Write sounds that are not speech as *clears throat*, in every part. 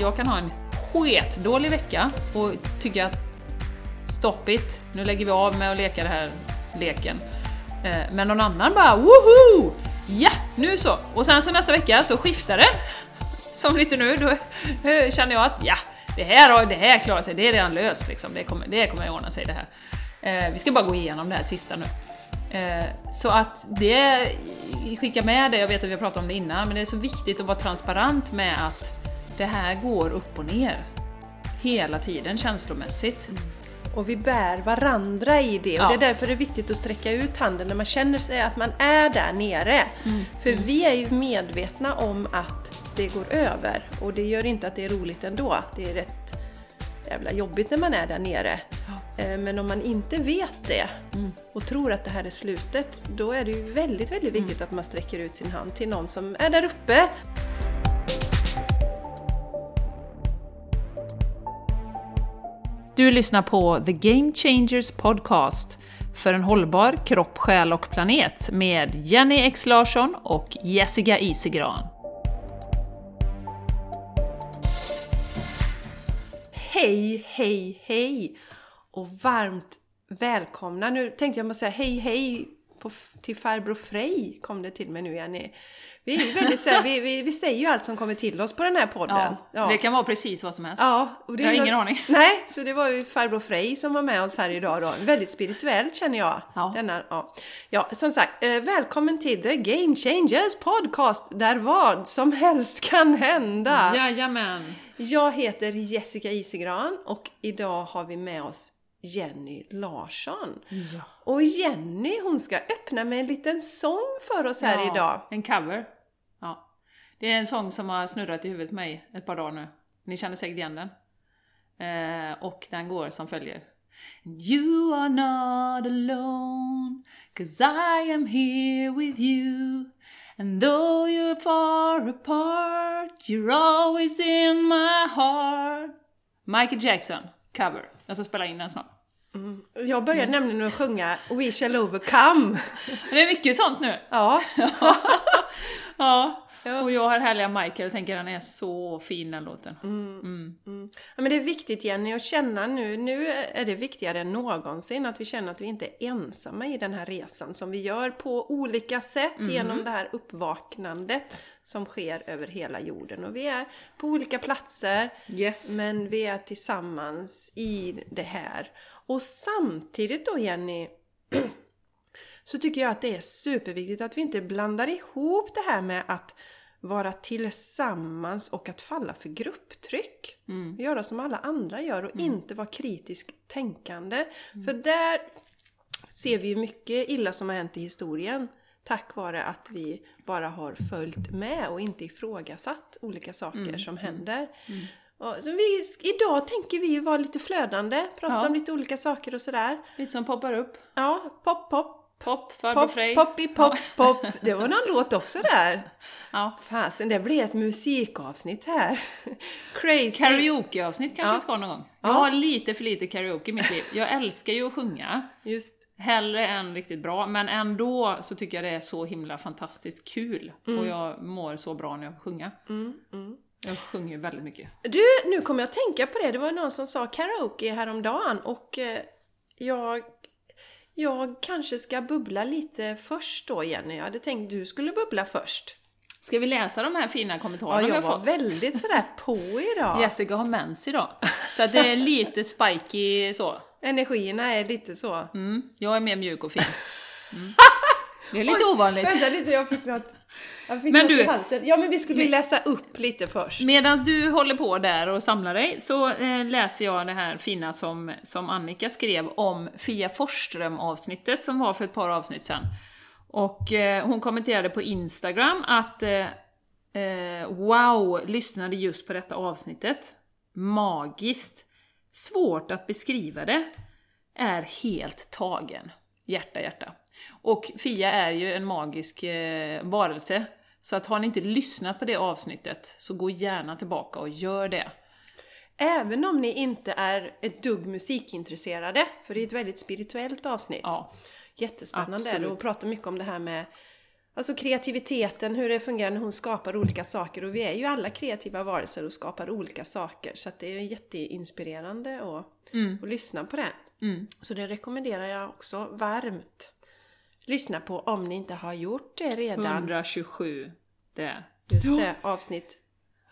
Jag kan ha en sketdålig vecka och tycka att stop it, nu lägger vi av med att leka den här leken. Eh, men någon annan bara woho! Ja, nu så! Och sen så nästa vecka så skiftar det. Som lite nu, då eh, känner jag att ja, det här, har- det här klarar sig, det är redan löst liksom. Det kommer, det kommer att ordna sig det här. Eh, vi ska bara gå igenom det här sista nu. Så att det, skicka med det, jag vet att vi har pratat om det innan, men det är så viktigt att vara transparent med att det här går upp och ner. Hela tiden känslomässigt. Och vi bär varandra i det. Ja. Och det är därför det är viktigt att sträcka ut handen när man känner sig att man är där nere. Mm. För vi är ju medvetna om att det går över. Och det gör inte att det är roligt ändå. Det är rätt jävla jobbigt när man är där nere. Eh, Men om man inte vet det Mm. och tror att det här är slutet, då är det ju väldigt, väldigt Mm. viktigt att man sträcker ut sin hand till någon som är där uppe. Du lyssnar på The Game Changers Podcast för en hållbar kropp, själ och planet med Jenny X Larsson och Jessica Isegran. Hej, hej, hej! Och varmt välkomna. Nu tänkte jag bara säga hej, hej på, till farbror Frej kom det till mig nu Jenny. Vi är ju väldigt så här, vi, vi, vi säger ju allt som kommer till oss på den här podden. Det kan vara precis vad som helst. Ja, och det Jag har ingen aning. Nej, så det var ju farbror Frej som var med oss här idag då. Väldigt spirituellt känner jag. Ja. Denna, ja. ja, som sagt, eh, välkommen till The Game Changers Podcast där vad som helst kan hända. Jajamän! Jag heter Jessica Isigran och idag har vi med oss Jenny Larsson. Ja. Och Jenny hon ska öppna med en liten sång för oss här idag. En cover. Det är en sång som har snurrat i huvudet på mig ett par dagar nu. Ni känner säkert igen den. Eh, och den går som följer. You are not alone, cause I am here with you. And though you're far apart, you're always in my heart. Michael Jackson, cover. Jag ska spela in den snart. Jag började nämligen att sjunga We shall overcome. Det är mycket sånt nu. Ja, *laughs* Ja. Ja. Och jag har härliga Michael, jag tänker den är så fin den låten. Ja, men det är viktigt Jenny att känna nu, nu är det viktigare än någonsin att vi känner att vi inte är ensamma i den här resan som vi gör på olika sätt genom det här uppvaknandet som sker över hela jorden. Och vi är på olika platser Yes. men vi är tillsammans i det här. Och samtidigt då Jenny *clears throat* så tycker jag att det är superviktigt att vi inte blandar ihop det här med att vara tillsammans och att falla för grupptryck. Mm. Göra som alla andra gör och inte vara kritiskt tänkande. För där ser vi ju mycket illa som har hänt i historien. Tack vare att vi bara har följt med och inte ifrågasatt olika saker som händer. Och, så vi, idag tänker vi ju vara lite flödande, prata Ja. om lite olika saker och sådär. Lite som poppar upp. Ja, pop, pop, Pop, farbror pop, Frej. poppy, pop, pop. Det var någon låt också där. *laughs* Ja. Fasen, det blir ett musikavsnitt här. *laughs* Crazy. Karaokeavsnitt kanske Ja. vi ska ha någon gång. Ja. Jag har lite för lite karaoke i mitt liv. Jag älskar ju att sjunga. Just. Hellre än riktigt bra, men ändå så tycker jag det är så himla fantastiskt kul. Och jag mår så bra när jag får sjunga. Mm, mm. Jag sjunger ju väldigt mycket. Du, nu kommer jag att tänka på det. Det var någon som sa karaoke häromdagen och eh, jag, jag kanske ska bubbla lite först då Jenny. Jag hade tänkt du skulle bubbla först. Ska vi läsa de här fina Ja, kommentarerna vi jag har var fått? väldigt sådär *laughs* på idag. Jessica har mens idag. Så det är lite spiky så. Energierna är lite så. Mm. Jag är mer mjuk och fin. Mm. *laughs* Det är lite ovanligt. Vänta lite, jag fick något, jag fick Men du- halsen. Ja men vi skulle Vi- läsa upp lite först. Medan du håller på där och samlar dig så eh, läser jag det här fina som, som Annika skrev om Fia Forsström-avsnittet som var för ett par avsnitt sedan. Och eh, hon kommenterade på Instagram att eh, eh, Wow, lyssnade just på detta avsnittet. Magiskt. Svårt att beskriva det. Är helt tagen. Hjärta, hjärta. Och Fia är ju en magisk eh, varelse. Så att har ni inte lyssnat på det avsnittet så gå gärna tillbaka och gör det. Även om ni inte är ett dugg musikintresserade, för det är ett väldigt spirituellt avsnitt. Ja. Jättespännande Absolut. och prata mycket om det här med Alltså kreativiteten, hur det fungerar när hon skapar olika saker. Och vi är ju alla kreativa varelser och skapar olika saker. Så att det är jätteinspirerande att, Mm. att lyssna på det. Mm. Så det rekommenderar jag också varmt. Lyssna på om ni inte har gjort det redan. 127. Det. Just det, avsnitt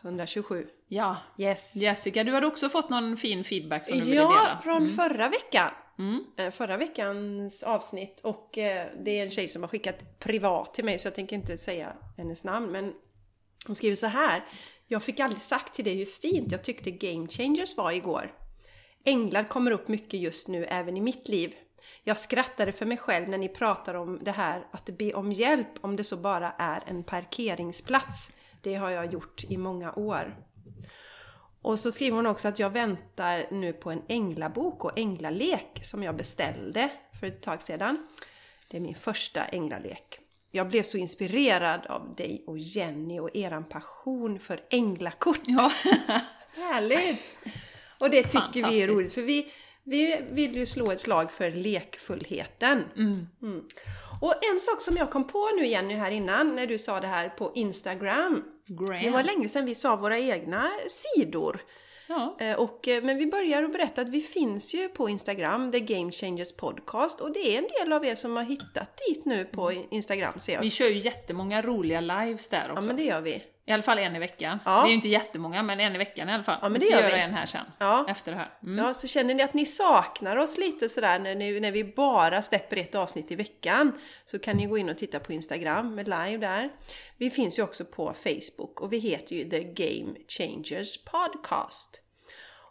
127. Ja. Yes. Jessica, du hade också fått någon fin feedback som du ville Ja, dela. från förra veckan. Mm. Eh, Förra veckans avsnitt och eh, det är en tjej som har skickat privat till mig så jag tänker inte säga hennes namn men hon skriver så här. Jag fick aldrig sagt till dig hur fint jag tyckte Game Changers var igår. Änglar kommer upp mycket just nu även i mitt liv. Jag skrattade för mig själv när ni pratar om det här att be om hjälp om det så bara är en parkeringsplats. Det har jag gjort i många år. Och så skriver hon också att jag väntar nu på en änglabok och änglalek som jag beställde för ett tag sedan. Det är min första änglalek. Jag blev så inspirerad av dig och Jenny och eran passion för änglakort. Ja. *laughs* Härligt! Och det tycker vi är roligt för vi, vi vill ju slå ett slag för lekfullheten. Mm. Och en sak som jag kom på nu Jenny här innan när du sa det här på Instagram. Det var länge sedan vi sa våra egna sidor. Ja. Eh, Och, eh, men vi börjar att berätta att vi finns ju på Instagram, The Game Changers Podcast. Och det är en del av er som har hittat dit nu på Instagram ser jag. Vi kör ju jättemånga roliga lives där Ja också. men det gör vi. I alla fall en i veckan. Ja. Det är ju inte jättemånga, men en i veckan i alla fall. Ja, men vi det ska gör göra vi. en här sen. Ja. Efter det här. Mm. Ja, så känner ni att ni saknar oss lite sådär när, ni, när vi bara släpper ett avsnitt i veckan så kan ni gå in och titta på Instagram med live där. Vi finns ju också på Facebook och vi heter ju The Game Changers Podcast.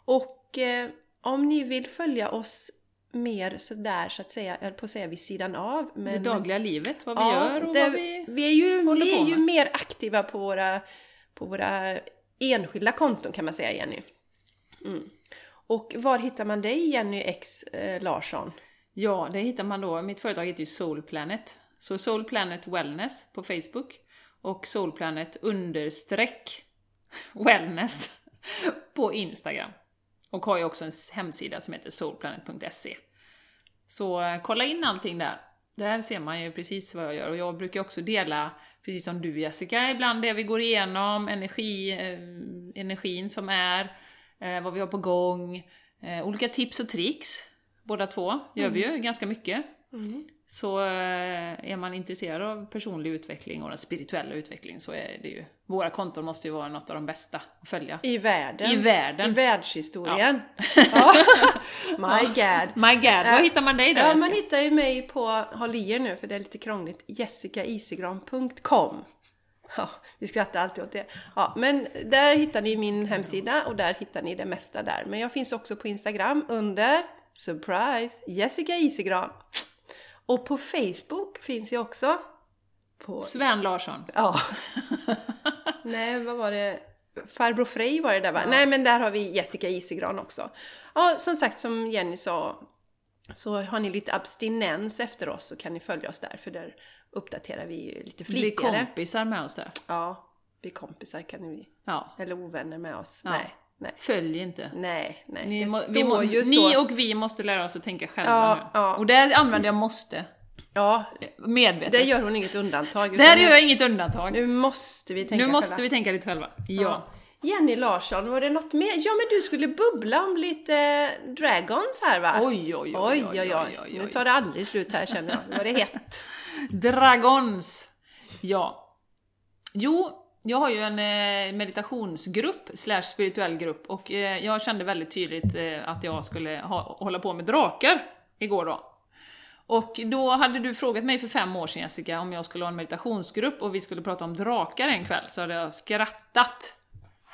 Och eh, om ni vill följa oss mer sådär så att säga, jag på att säga vid sidan av. Men, Det dagliga livet, vad vi Ja, gör och det- vad vi... vi är ju, vi är ju mer aktiva på våra, på våra enskilda konton kan man säga Jenny. Mm. Och var hittar man dig Jenny X eh, Larsson? Ja, det hittar man då. Mitt företag heter ju Soul Planet. Så Soul Planet Wellness på Facebook och Soul Planet understreck *laughs* wellness på Instagram. Och har ju också en hemsida som heter soulplanet.se. Så eh, kolla in allting där. Där ser man ju precis vad jag gör och jag brukar också dela, precis som du Jessica, ibland det vi går igenom, energi, eh, energin som är, eh, vad vi har på gång, eh, olika tips och tricks. Båda två gör vi ju ganska mycket. Så eh, är man intresserad av personlig utveckling och den spirituella utveckling så är det ju, våra konton måste ju vara något av de bästa att följa. I världen. I världen. I världshistorien. Ja. *laughs* My God. My God, var hittar man dig då Ja, man hittar ju mig på, håll i er nu för det är lite krångligt, jessicaisigran.com Ja, vi skrattar alltid åt det. Ja, men där hittar ni min hemsida och där hittar ni det mesta där. Men jag finns också på Instagram under, surprise, Jessica Isigran. Och på Facebook finns jag också. På, Sven Larsson. ja. *laughs* Nej, vad var det? Farbror Frej var det där va? Nej, men där har vi Jessica Isigran också. Ja, som sagt, som Jenny sa, så har ni lite abstinens efter oss så kan ni följa oss där, för där uppdaterar vi ju lite Bli flitigare. kompisar med oss där. Ja, bli kompisar kan ni Ja. Eller ovänner med oss. Ja. Nej, nej, Följ inte. nej, nej. Ni, må, vi må, ni och vi måste lära oss att tänka själva Ja, nu. ja. Och där använder jag måste. Ja, Medvetet. där gör hon inget undantag. Där gör jag inget undantag. Nu, Nu måste vi tänka måste själva. vi tänka lite själva. Ja. Jenny Larsson, var det något mer? Ja, men du skulle bubbla om lite Dragons här va? Oj, oj, oj, oj, oj, oj. Nu tar det aldrig slut här känner jag. Nu var det hett. *laughs* Dragons! Ja. Jo, jag har ju en eh, meditationsgrupp, slash spirituell grupp, och eh, jag kände väldigt tydligt eh, att jag skulle ha, hålla på med drakar igår då. Och då hade du frågat mig för fem år sedan Jessica om jag skulle ha en meditationsgrupp och vi skulle prata om drakar en kväll, så hade jag skrattat.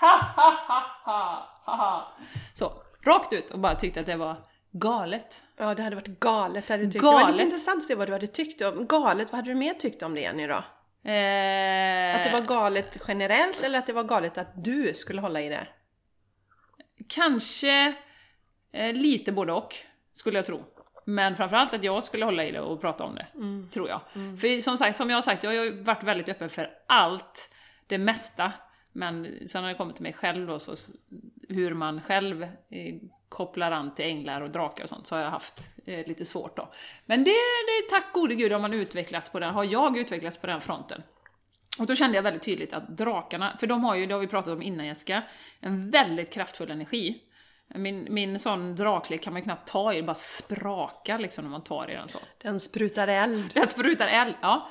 Ha, ha, ha, ha, ha, ha. Så, rakt ut och bara tyckte att det var galet. Ja, det hade varit galet hade du tyckt. Det var Galet. lite intressant att se vad du hade tyckt om. Galet, vad hade du mer tyckt om det Jenny då? Eh, Att det var galet generellt eller att det var galet att du skulle hålla i det? Kanske eh, lite både och, skulle jag tro. Men framförallt att jag skulle hålla i det och prata om det, tror jag. För som sagt, som jag har sagt, jag har ju varit väldigt öppen för allt, det mesta. Men sen har det kommit till mig själv då, så hur man själv eh, kopplar an till änglar och drakar och sånt, så har jag haft eh, lite svårt då. Men det, det, tack gode gud, har man utvecklats på den, har jag utvecklats på den fronten. Och då kände jag väldigt tydligt att drakarna, för de har ju, det har vi pratat om innan Jessica, en väldigt kraftfull energi. Min, min sån draklek kan man knappt ta i, det bara sprakar liksom när man tar i den så. Den sprutar eld. Den sprutar eld, ja.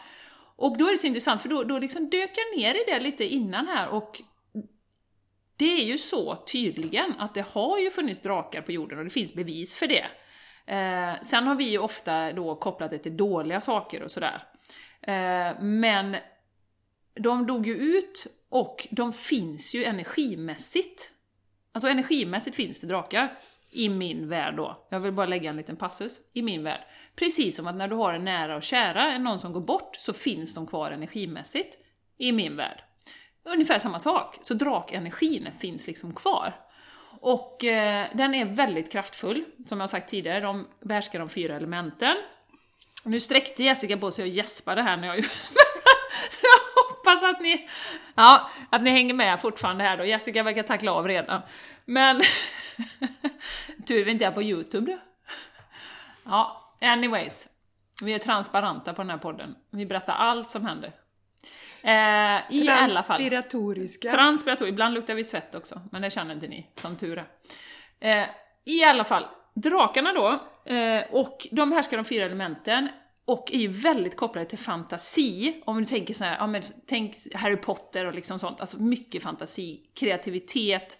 Och då är det så intressant, för då, då liksom dök jag ner i det lite innan här och det är ju så tydligen att det har ju funnits drakar på jorden och det finns bevis för det. Eh, sen har vi ju ofta då kopplat det till dåliga saker och sådär. Eh, men de dog ju ut och de finns ju energimässigt. Alltså energimässigt finns det drakar. I min värld då. Jag vill bara lägga en liten passus. I min värld. Precis som att när du har en nära och kära, någon som går bort, så finns de kvar energimässigt. I min värld. Ungefär samma sak. Så drakenergin finns liksom kvar. Och eh, den är väldigt kraftfull, som jag sagt tidigare, de behärskar de fyra elementen. Nu sträckte Jessica på sig och gäspade här när jag *laughs* Jag hoppas att ni, ja, att ni hänger med fortfarande här då. Jessica verkar tackla av redan. Men *laughs* tur vi inte är på Youtube då. Ja, anyways. Vi är transparenta på den här podden. Vi berättar allt som händer. Eh, I alla fall. Transpiratoriska. Transpiratoriska. Ibland luktar vi svett också, men det känner inte ni, som tur är. Eh, I alla fall, drakarna då, eh, och de härskar de fyra elementen, och är ju väldigt kopplade till fantasi. Om du tänker så här, ja men tänk Harry Potter och liksom sånt, alltså mycket fantasi, kreativitet,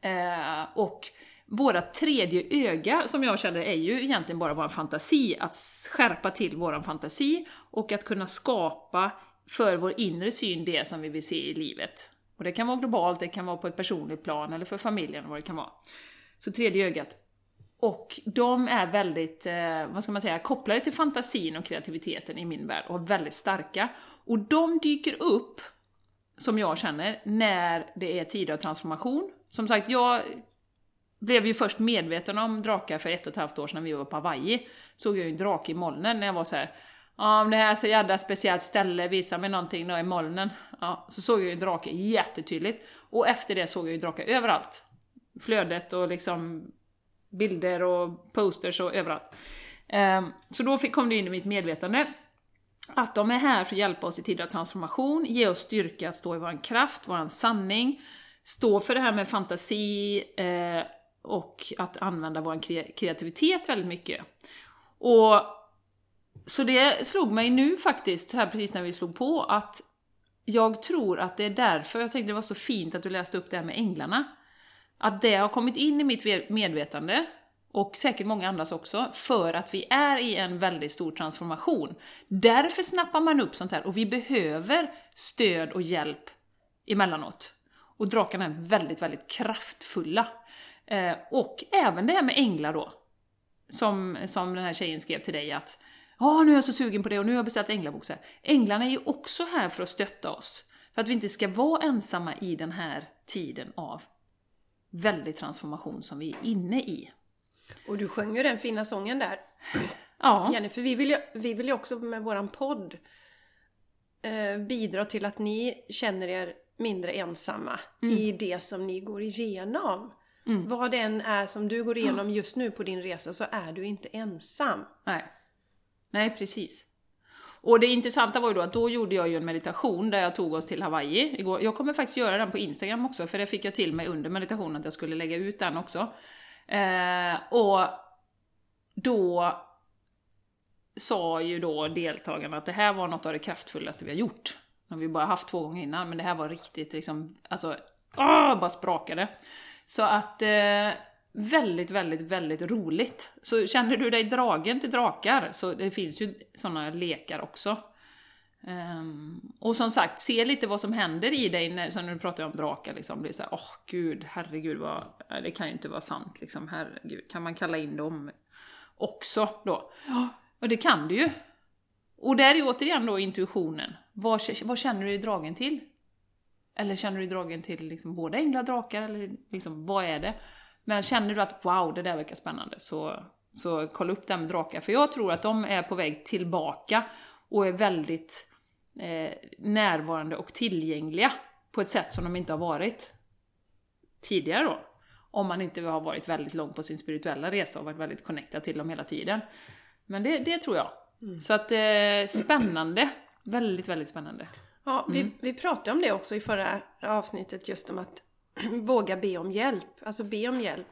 eh, och våra tredje öga, som jag känner, är ju egentligen bara vår fantasi, att skärpa till vår fantasi och att kunna skapa för vår inre syn det som vi vill se i livet. Och det kan vara globalt, det kan vara på ett personligt plan eller för familjen, vad det kan vara. Så tredje ögat. Och de är väldigt, eh, vad ska man säga, kopplade till fantasin och kreativiteten i min värld och väldigt starka. Och de dyker upp, som jag känner, när det är tider av transformation. Som sagt, jag blev ju först medveten om drakar för ett och ett halvt år sedan när vi var på Hawaii. Såg jag ju en drake i molnen när jag var så här. Ja, om det här är så jävla speciellt ställe, visa mig någonting då i molnen. Ja, så såg jag ju drake jättetydligt. Och efter det såg jag ju drakar överallt. Flödet och liksom bilder och posters och överallt. Ehm, så då kom det in i mitt medvetande att de är här för att hjälpa oss i tider av transformation, ge oss styrka att stå i vår kraft, vår sanning, stå för det här med fantasi eh, och att använda vår kreativitet väldigt mycket. Och så det slog mig nu faktiskt, här precis när vi slog på, att jag tror att det är därför, jag tänkte det var så fint att du läste upp det här med änglarna. Att det har kommit in i mitt medvetande, och säkert många andras också, för att vi är i en väldigt stor transformation. Därför snappar man upp sånt här, och vi behöver stöd och hjälp emellanåt. Och drakarna är väldigt, väldigt kraftfulla. Eh, och även det här med änglar då, som, som den här tjejen skrev till dig att Ja, nu är jag så sugen på det och nu har jag beställt änglabok. Änglarna är ju också här för att stötta oss. För att vi inte ska vara ensamma i den här tiden av väldig transformation som vi är inne i. Och du sjöng ju den fina sången där. Ja. Jenny, för vi vill ju, vi vill ju också med våran podd eh, bidra till att ni känner er mindre ensamma mm. i det som ni går igenom. Mm. Vad det än är som du går igenom just nu på din resa så är du inte ensam. Nej. Nej, precis. Och det intressanta var ju då att då gjorde jag ju en meditation där jag tog oss till Hawaii igår. Jag kommer faktiskt göra den på Instagram också, för det fick jag till mig under meditationen att jag skulle lägga ut den också. Eh, och då sa ju då deltagarna att det här var något av det kraftfullaste vi har gjort. Nu har vi bara haft två gånger innan, men det här var riktigt liksom, alltså, åh, bara sprakade. Så att eh, väldigt, väldigt, väldigt roligt. Så känner du dig dragen till drakar, så det finns ju sådana lekar också. Um, och som sagt, se lite vad som händer i dig när, så när du pratar om drakar. Liksom, blir såhär, åh oh, gud, herregud, vad, det kan ju inte vara sant. Liksom, herregud, kan man kalla in dem också då? Ja, och det kan du ju. Och där är återigen då intuitionen. Vad, vad känner du dig dragen till? Eller känner du dig dragen till liksom både änglar och drakar? Eller liksom, vad är det? Men känner du att wow, det där verkar spännande, så, så kolla upp det här med drakar. För jag tror att de är på väg tillbaka och är väldigt eh, närvarande och tillgängliga på ett sätt som de inte har varit tidigare då. Om man inte har varit väldigt lång på sin spirituella resa och varit väldigt connectad till dem hela tiden. Men det, det tror jag. Så att eh, spännande. Väldigt, väldigt spännande. Ja, vi, vi pratade om det också i förra avsnittet just om att *clears throat* våga be om hjälp. Alltså be om hjälp.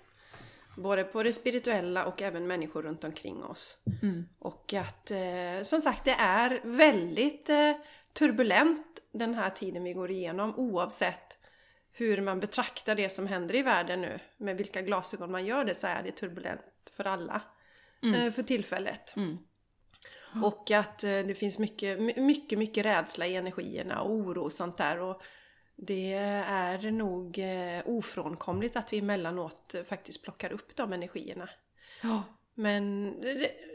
Både på det spirituella och även människor runt omkring oss. Mm. Och att eh, som sagt det är väldigt eh, turbulent den här tiden vi går igenom oavsett hur man betraktar det som händer i världen nu. Med vilka glasögon man gör det så är det turbulent för alla. Eh, för tillfället. Mm. Och att eh, det finns mycket, my- mycket, mycket rädsla i energierna och oro och sånt där. Och det är nog eh, ofrånkomligt att vi emellanåt eh, faktiskt plockar upp de energierna. Ja. Men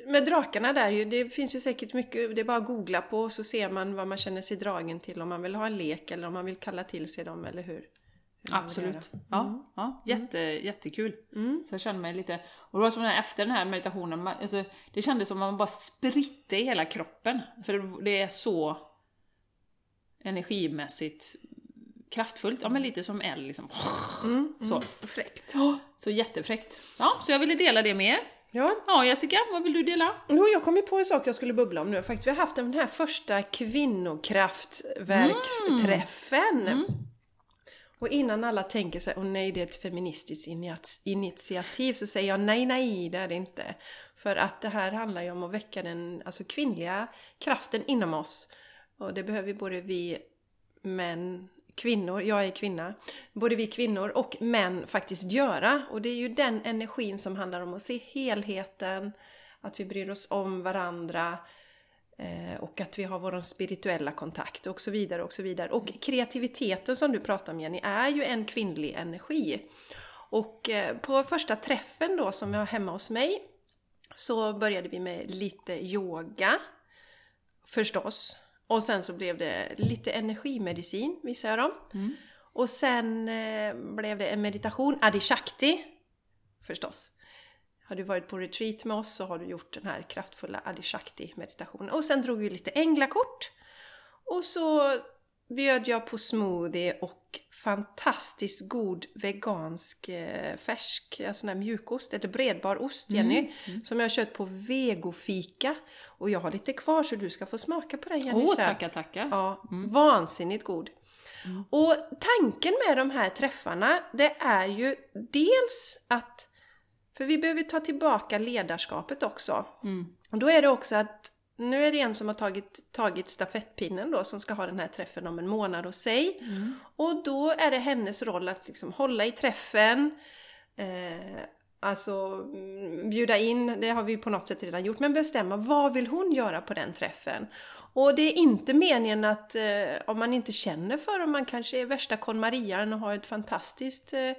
med drakarna där ju, det finns ju säkert mycket, det är bara att googla på så ser man vad man känner sig dragen till. Om man vill ha en lek eller om man vill kalla till sig dem eller hur. Absolut. göra. Ja, ja, jätte, jättekul. Mm. Så jag kände mig lite... Och det var som den här, efter den här meditationen, man, alltså, det kändes som att man bara spritte i hela kroppen. För det är så energimässigt kraftfullt. Ja men lite som eld liksom. Mm, Så. mm. Fräckt. Så jättefräckt. Ja, så jag ville dela det med er. Ja, Ja Jessica, vad vill du dela? Jo, jag kom ju på en sak jag skulle bubbla om nu faktiskt. Vi har haft den här första kvinnokraftverksträffen. Mm. Och innan alla tänker sig, åh nej det är ett feministiskt initiativ, så säger jag nej, nej det är det inte. För att det här handlar ju om att väcka den alltså kvinnliga kraften inom oss. Och det behöver både vi män, kvinnor, jag är kvinna, både vi kvinnor och män faktiskt göra. Och det är ju den energin som handlar om att se helheten, att vi bryr oss om varandra eh, och att vi har vår spirituella kontakt och så vidare och så vidare. Och kreativiteten som du pratar om Jenny är ju en kvinnlig energi. Och eh, på första träffen då som vi har hemma hos mig så började vi med lite yoga förstås. Och sen så blev det lite energimedicin visar jag dem. Mm. Och sen eh, blev det en meditation, Adi Shakti förstås. Har du varit på retreat med oss så har du gjort den här kraftfulla Adi Shakti meditationen. Och sen drog vi lite änglakort. Och så bjöd jag på smoothie och fantastiskt god vegansk eh, färsk, alltså sån här mjukost, eller bredbar ost Jenny. Som jag har köpt på vegofika. Och jag har lite kvar så du ska få smaka på den Jenny Åh, sen. tackar, tackar. Ja, vansinnigt god. Och tanken med de här träffarna, det är ju dels att, för vi behöver ta tillbaka ledarskapet också. Mm. Och då är det också att, nu är det en som har tagit, tagit stafettpinnen då, som ska ha den här träffen om en månad hos sig. Mm. Och då är det hennes roll att liksom hålla i träffen, eh, alltså mm, bjuda in, det har vi på något sätt redan gjort, men bestämma vad vill hon göra på den träffen? Och det är inte meningen att eh, om man inte känner för om man kanske är värsta konmarian och har ett fantastiskt eh,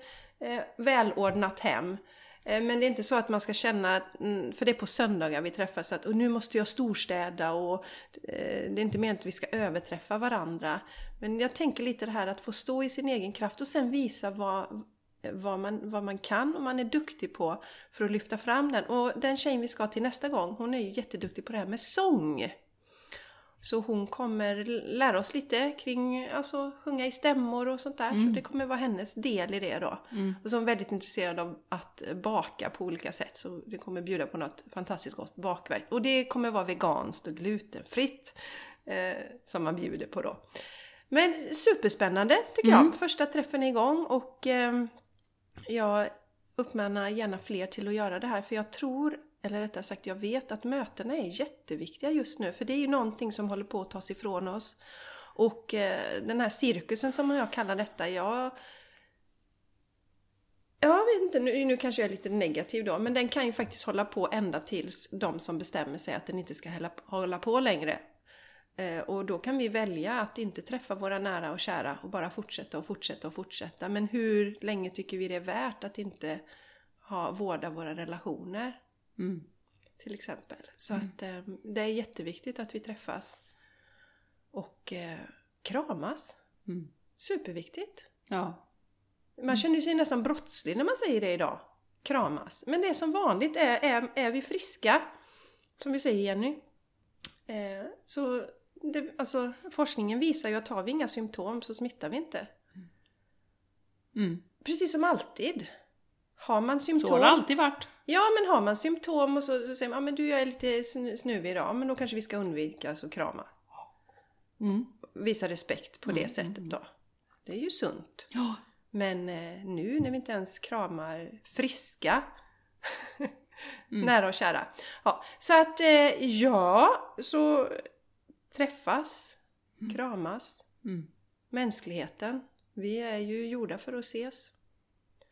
eh, välordnat hem. Eh, men det är inte så att man ska känna, mm, för det är på söndagar vi träffas, att och nu måste jag storstäda och eh, det är inte meningen att vi ska överträffa varandra. Men jag tänker lite det här att få stå i sin egen kraft och sen visa vad, vad, man, vad man kan och man är duktig på för att lyfta fram den. Och den tjejen vi ska till nästa gång, hon är ju jätteduktig på det här med sång. Så hon kommer lära oss lite kring alltså sjunga i stämmor och sånt där. Så det kommer vara hennes del i det då. Och så är hon väldigt intresserad av att baka på olika sätt. Så det kommer bjuda på något fantastiskt gott bakverk. Och det kommer vara veganskt och glutenfritt. Eh, som man bjuder på då. Men superspännande tycker jag. Första träffen är igång och ehm, jag uppmanar gärna fler till att göra det här för jag tror, eller rättare sagt jag vet att mötena är jätteviktiga just nu för det är ju någonting som håller på att tas ifrån oss. Och eh, den här cirkusen som jag kallar detta, jag jag vet inte, nu, nu kanske jag är lite negativ då, men den kan ju faktiskt hålla på ända tills de som bestämmer sig att den inte ska hålla, hålla på längre. Eh, och då kan vi välja att inte träffa våra nära och kära och bara fortsätta och fortsätta och fortsätta. Men hur länge tycker vi det är värt att inte ha, vårda våra relationer? Mm. Till exempel. Så att eh, det är jätteviktigt att vi träffas och eh, kramas. Mm. Superviktigt. Ja. Man känner sig nästan brottslig när man säger det idag. Kramas. Men det är som vanligt, är, är, är vi friska, som vi säger Jenny, eh, så det, alltså, forskningen visar ju att har vi inga symptom så smittar vi inte. Mm. Precis som alltid. Har man Så har symptom... det alltid varit. Ja, men har man symptom och så, så säger man ah, men du jag är lite snu- snuvig idag, men då kanske vi ska undvika att krama. Mm. Visa respekt på det sättet då. Det är ju sunt. Ja. Men eh, nu när vi inte ens kramar friska *laughs* nära och kära. Ja, så att eh, ja, så träffas, kramas. Mm. Mänskligheten. Vi är ju gjorda för att ses.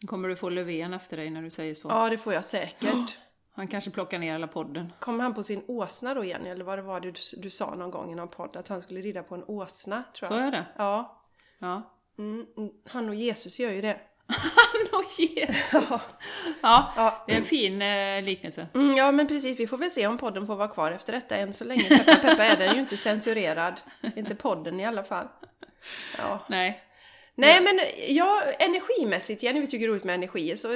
Kommer du få Löfven efter dig när du säger så? Ja, det får jag säkert. *gasps* Han kanske plockar ner hela podden. Kommer han på sin åsna då igen? Eller vad det var du, du sa någon gång i någon podd? Att han skulle rida på en åsna, tror Så jag. är det. Ja. Ja. Mm, mm, han och Jesus gör ju det. *laughs* Han och Jesus! *laughs* Ja, Ja. det är en fin eh, liknelse. Mm, ja men precis, vi får väl se om podden får vara kvar efter detta. Än så länge, Peppa Peppa är den ju inte censurerad. *laughs* Inte podden i alla fall. Ja. Nej. Nej men ja, energimässigt, Jenny vi tycker det är roligt med energi. Så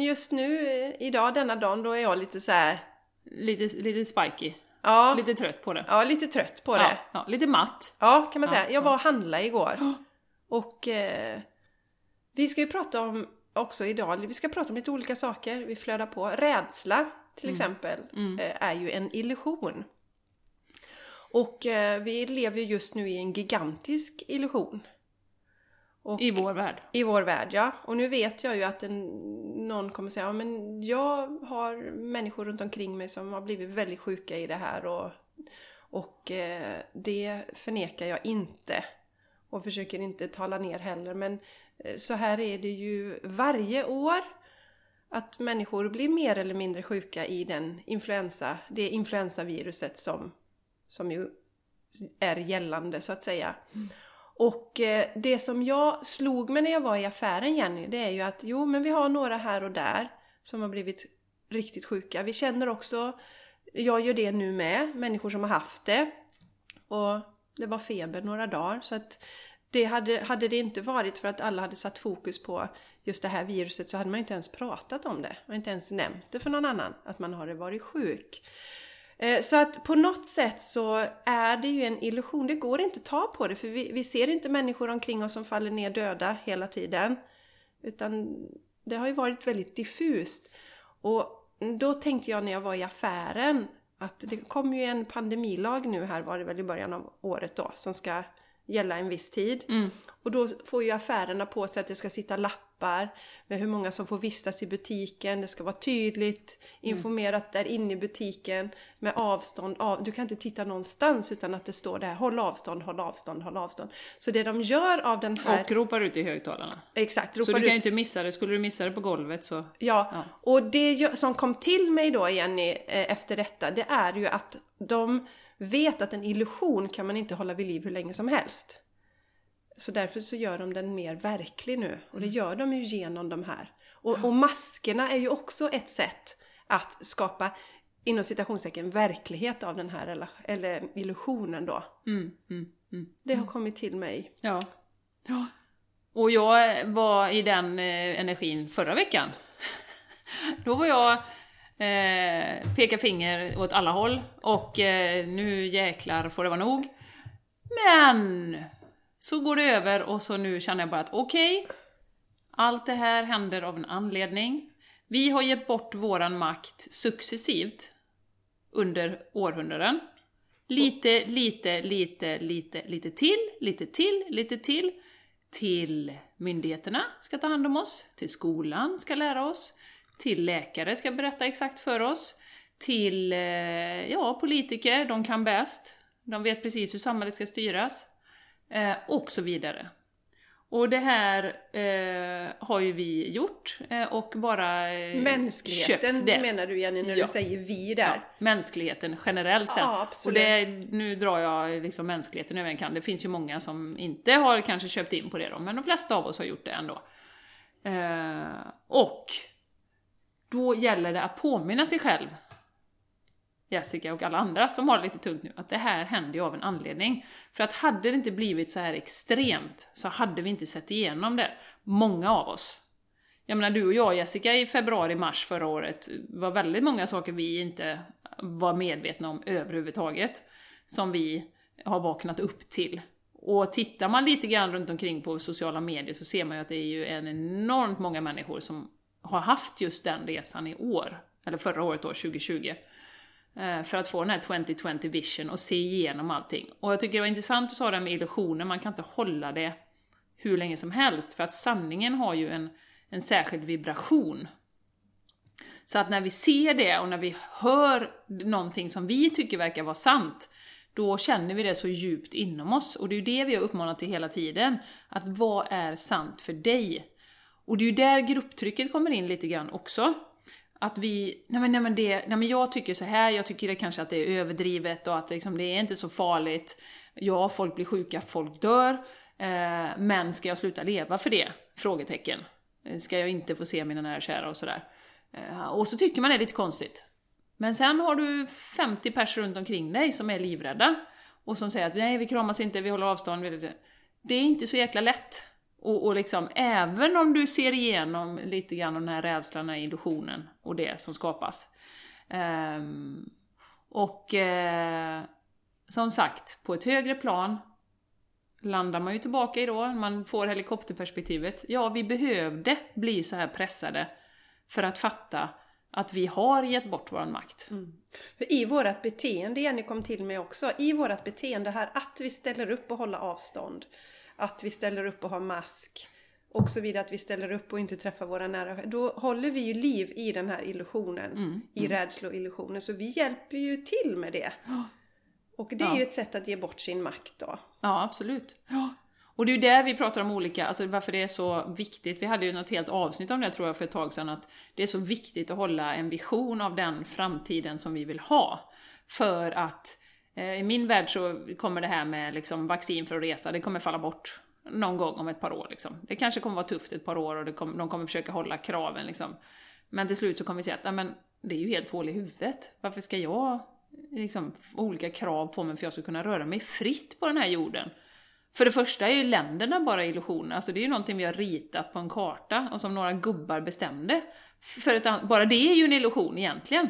just nu, eh, idag, denna dagen, då är jag lite så här. Lite, lite spiky. Ja, Lite trött på det. ja, lite trött på Ja, det. ja, lite matt. Ja, kan man säga. Ja, Jag ja. var och handlade igår. Och eh, vi ska ju prata om också idag, vi ska prata om lite olika saker. Vi flödar på. Rädsla till exempel Mm. eh, är ju en illusion. Och eh, vi lever ju just nu i en gigantisk illusion. Och I vår värld. i vår värld, ja. Och nu vet jag ju att en, någon kommer säga, ja men jag har människor runt omkring mig som har blivit väldigt sjuka i det här och, och eh, det förnekar jag inte. Och försöker inte tala ner heller, men eh, så här är det ju varje år. Att människor blir mer eller mindre sjuka i den influensa, det influensaviruset som, som ju är gällande så att säga. Och eh, det som jag slog mig när jag var i affären Jenny, det är ju att jo men vi har några här och där som har blivit riktigt sjuka. Vi känner också, jag gör det nu med, människor som har haft det. Och det var feber några dagar så att det hade, hade det inte varit för att alla hade satt fokus på just det här viruset så hade man inte ens pratat om det. Och inte ens nämnt det för någon annan, att man har varit sjuk. Eh, Så att på något sätt så är det ju en illusion. Det går inte att ta på det för vi, vi ser inte människor omkring oss som faller ner döda hela tiden. Utan det har ju varit väldigt diffust. Och då tänkte jag när jag var i affären att det kom ju en pandemilag nu här var det väl i början av året då som ska gälla en viss tid. Mm. Och då får ju affärerna på sig att det ska sitta lappar med hur många som får vistas i butiken. Det ska vara tydligt informerat där inne i butiken med avstånd. Av, du kan inte titta någonstans utan att det står där håll avstånd, håll avstånd, håll avstånd. Så det de gör av den här... Och ropar ut i högtalarna. exakt, Så ropar du kan ju inte missa det. Skulle du missa det på golvet så... Ja, Ja. och det som kom till mig då Jenny eh, efter detta, det är ju att de vet att en illusion kan man inte hålla vid liv hur länge som helst. Så därför så gör de den mer verklig nu. Och det gör de ju genom de här. Och, och maskerna är ju också ett sätt att skapa inom citationstecken verklighet av den här eller illusionen då. Mm, mm, mm. Det har kommit till mig. Ja. ja. Och jag var i den eh, energin förra veckan. *laughs* Då var jag eh, peka finger åt alla håll och eh, nu jäklar får det vara nog. Men så går det över och så nu känner jag bara att okej, allt det här händer av en anledning. Vi har gett bort våran makt successivt under århundraden. Lite, lite, lite, lite, lite till, lite till, lite till. Till myndigheterna ska ta hand om oss, till skolan ska lära oss, till läkare ska berätta exakt för oss, till eh, ja, politiker, de kan bäst, de vet precis hur samhället ska styras, eh, och så vidare. Och det här eh, har ju vi gjort eh, och bara eh, Mänskligheten köpt det. menar du Jenny när Ja. du säger vi där. Ja, mänskligheten generellt sett. Ja, och det, nu drar jag liksom mänskligheten över en kan. Det finns ju många som inte har kanske köpt in på det då, men de flesta av oss har gjort det ändå. Eh, och då gäller det att påminna sig själv, Jessica och alla andra som har det lite tungt nu, att det här händer ju av en anledning. För att hade det inte blivit så här extremt så hade vi inte sett igenom det, många av oss. Jag menar du och jag Jessica i februari-mars förra året var väldigt många saker vi inte var medvetna om överhuvudtaget. Som vi har vaknat upp till. Och tittar man lite grann runt omkring på sociala medier så ser man ju att det är ju en enormt många människor som har haft just den resan i år, eller förra året då, 2020. Eh, för att få den här 2020 vision och se igenom allting. Och jag tycker det var intressant att sa det med illusioner, man kan inte hålla det hur länge som helst, för att sanningen har ju en, en särskild vibration. Så att när vi ser det och när vi hör någonting som vi tycker verkar vara sant, då känner vi det så djupt inom oss. Och det är ju det vi har uppmanat till hela tiden. Att vad är sant för dig? Och det är ju där grupptrycket kommer in lite grann också. Att vi, nej men, nej men, det, nej men jag tycker så här, jag tycker det kanske att det är överdrivet och att liksom, det är inte så farligt. Ja, folk blir sjuka, folk dör. Eh, men ska jag sluta leva för det? Frågetecken. Eh, ska jag inte få se mina nära kära och sådär. Eh, och så tycker man det är lite konstigt. Men sen har du 50 personer runt omkring dig som är livrädda. Och som säger att nej, vi kramas inte, vi håller avstånd. Det är inte så jäkla lätt. Och, och liksom, även om du ser igenom lite grann den här rädslan, den här illusionen och det som skapas. Um, och uh, som sagt, på ett högre plan landar man ju tillbaka i då, man får helikopterperspektivet. Ja, vi behövde bli så här pressade för att fatta att vi har gett bort vår makt. Mm. För I vårt beteende, Jenny kom till mig också, i vårt beteende här att vi ställer upp och håller avstånd, att vi ställer upp och har mask och så vidare, att vi ställer upp och inte träffar våra nära. Då håller vi ju liv i den här illusionen, mm, i mm. rädsloillusionen. Så vi hjälper ju till med det. Och det är ja. ju ett sätt att ge bort sin makt då. Ja, absolut. Ja. Och det är ju där vi pratar om olika, alltså varför det är så viktigt. Vi hade ju något helt avsnitt om det tror jag för ett tag sedan, att det är så viktigt att hålla en vision av den framtiden som vi vill ha. För att Eh, i min värld så kommer det här med liksom vaccin för att resa, det kommer falla bort någon gång om ett par år. Liksom. Det kanske kommer vara tufft ett par år och det de kommer försöka hålla kraven. Liksom. Men till slut så kommer vi säga att men, det är ju helt hål i huvudet. Varför ska jag liksom, olika krav på mig för att jag ska kunna röra mig fritt på den här jorden? För det första är ju länderna bara illusioner, alltså det är ju någonting vi har ritat på en karta och som några gubbar bestämde. För ett, bara det är ju en illusion egentligen.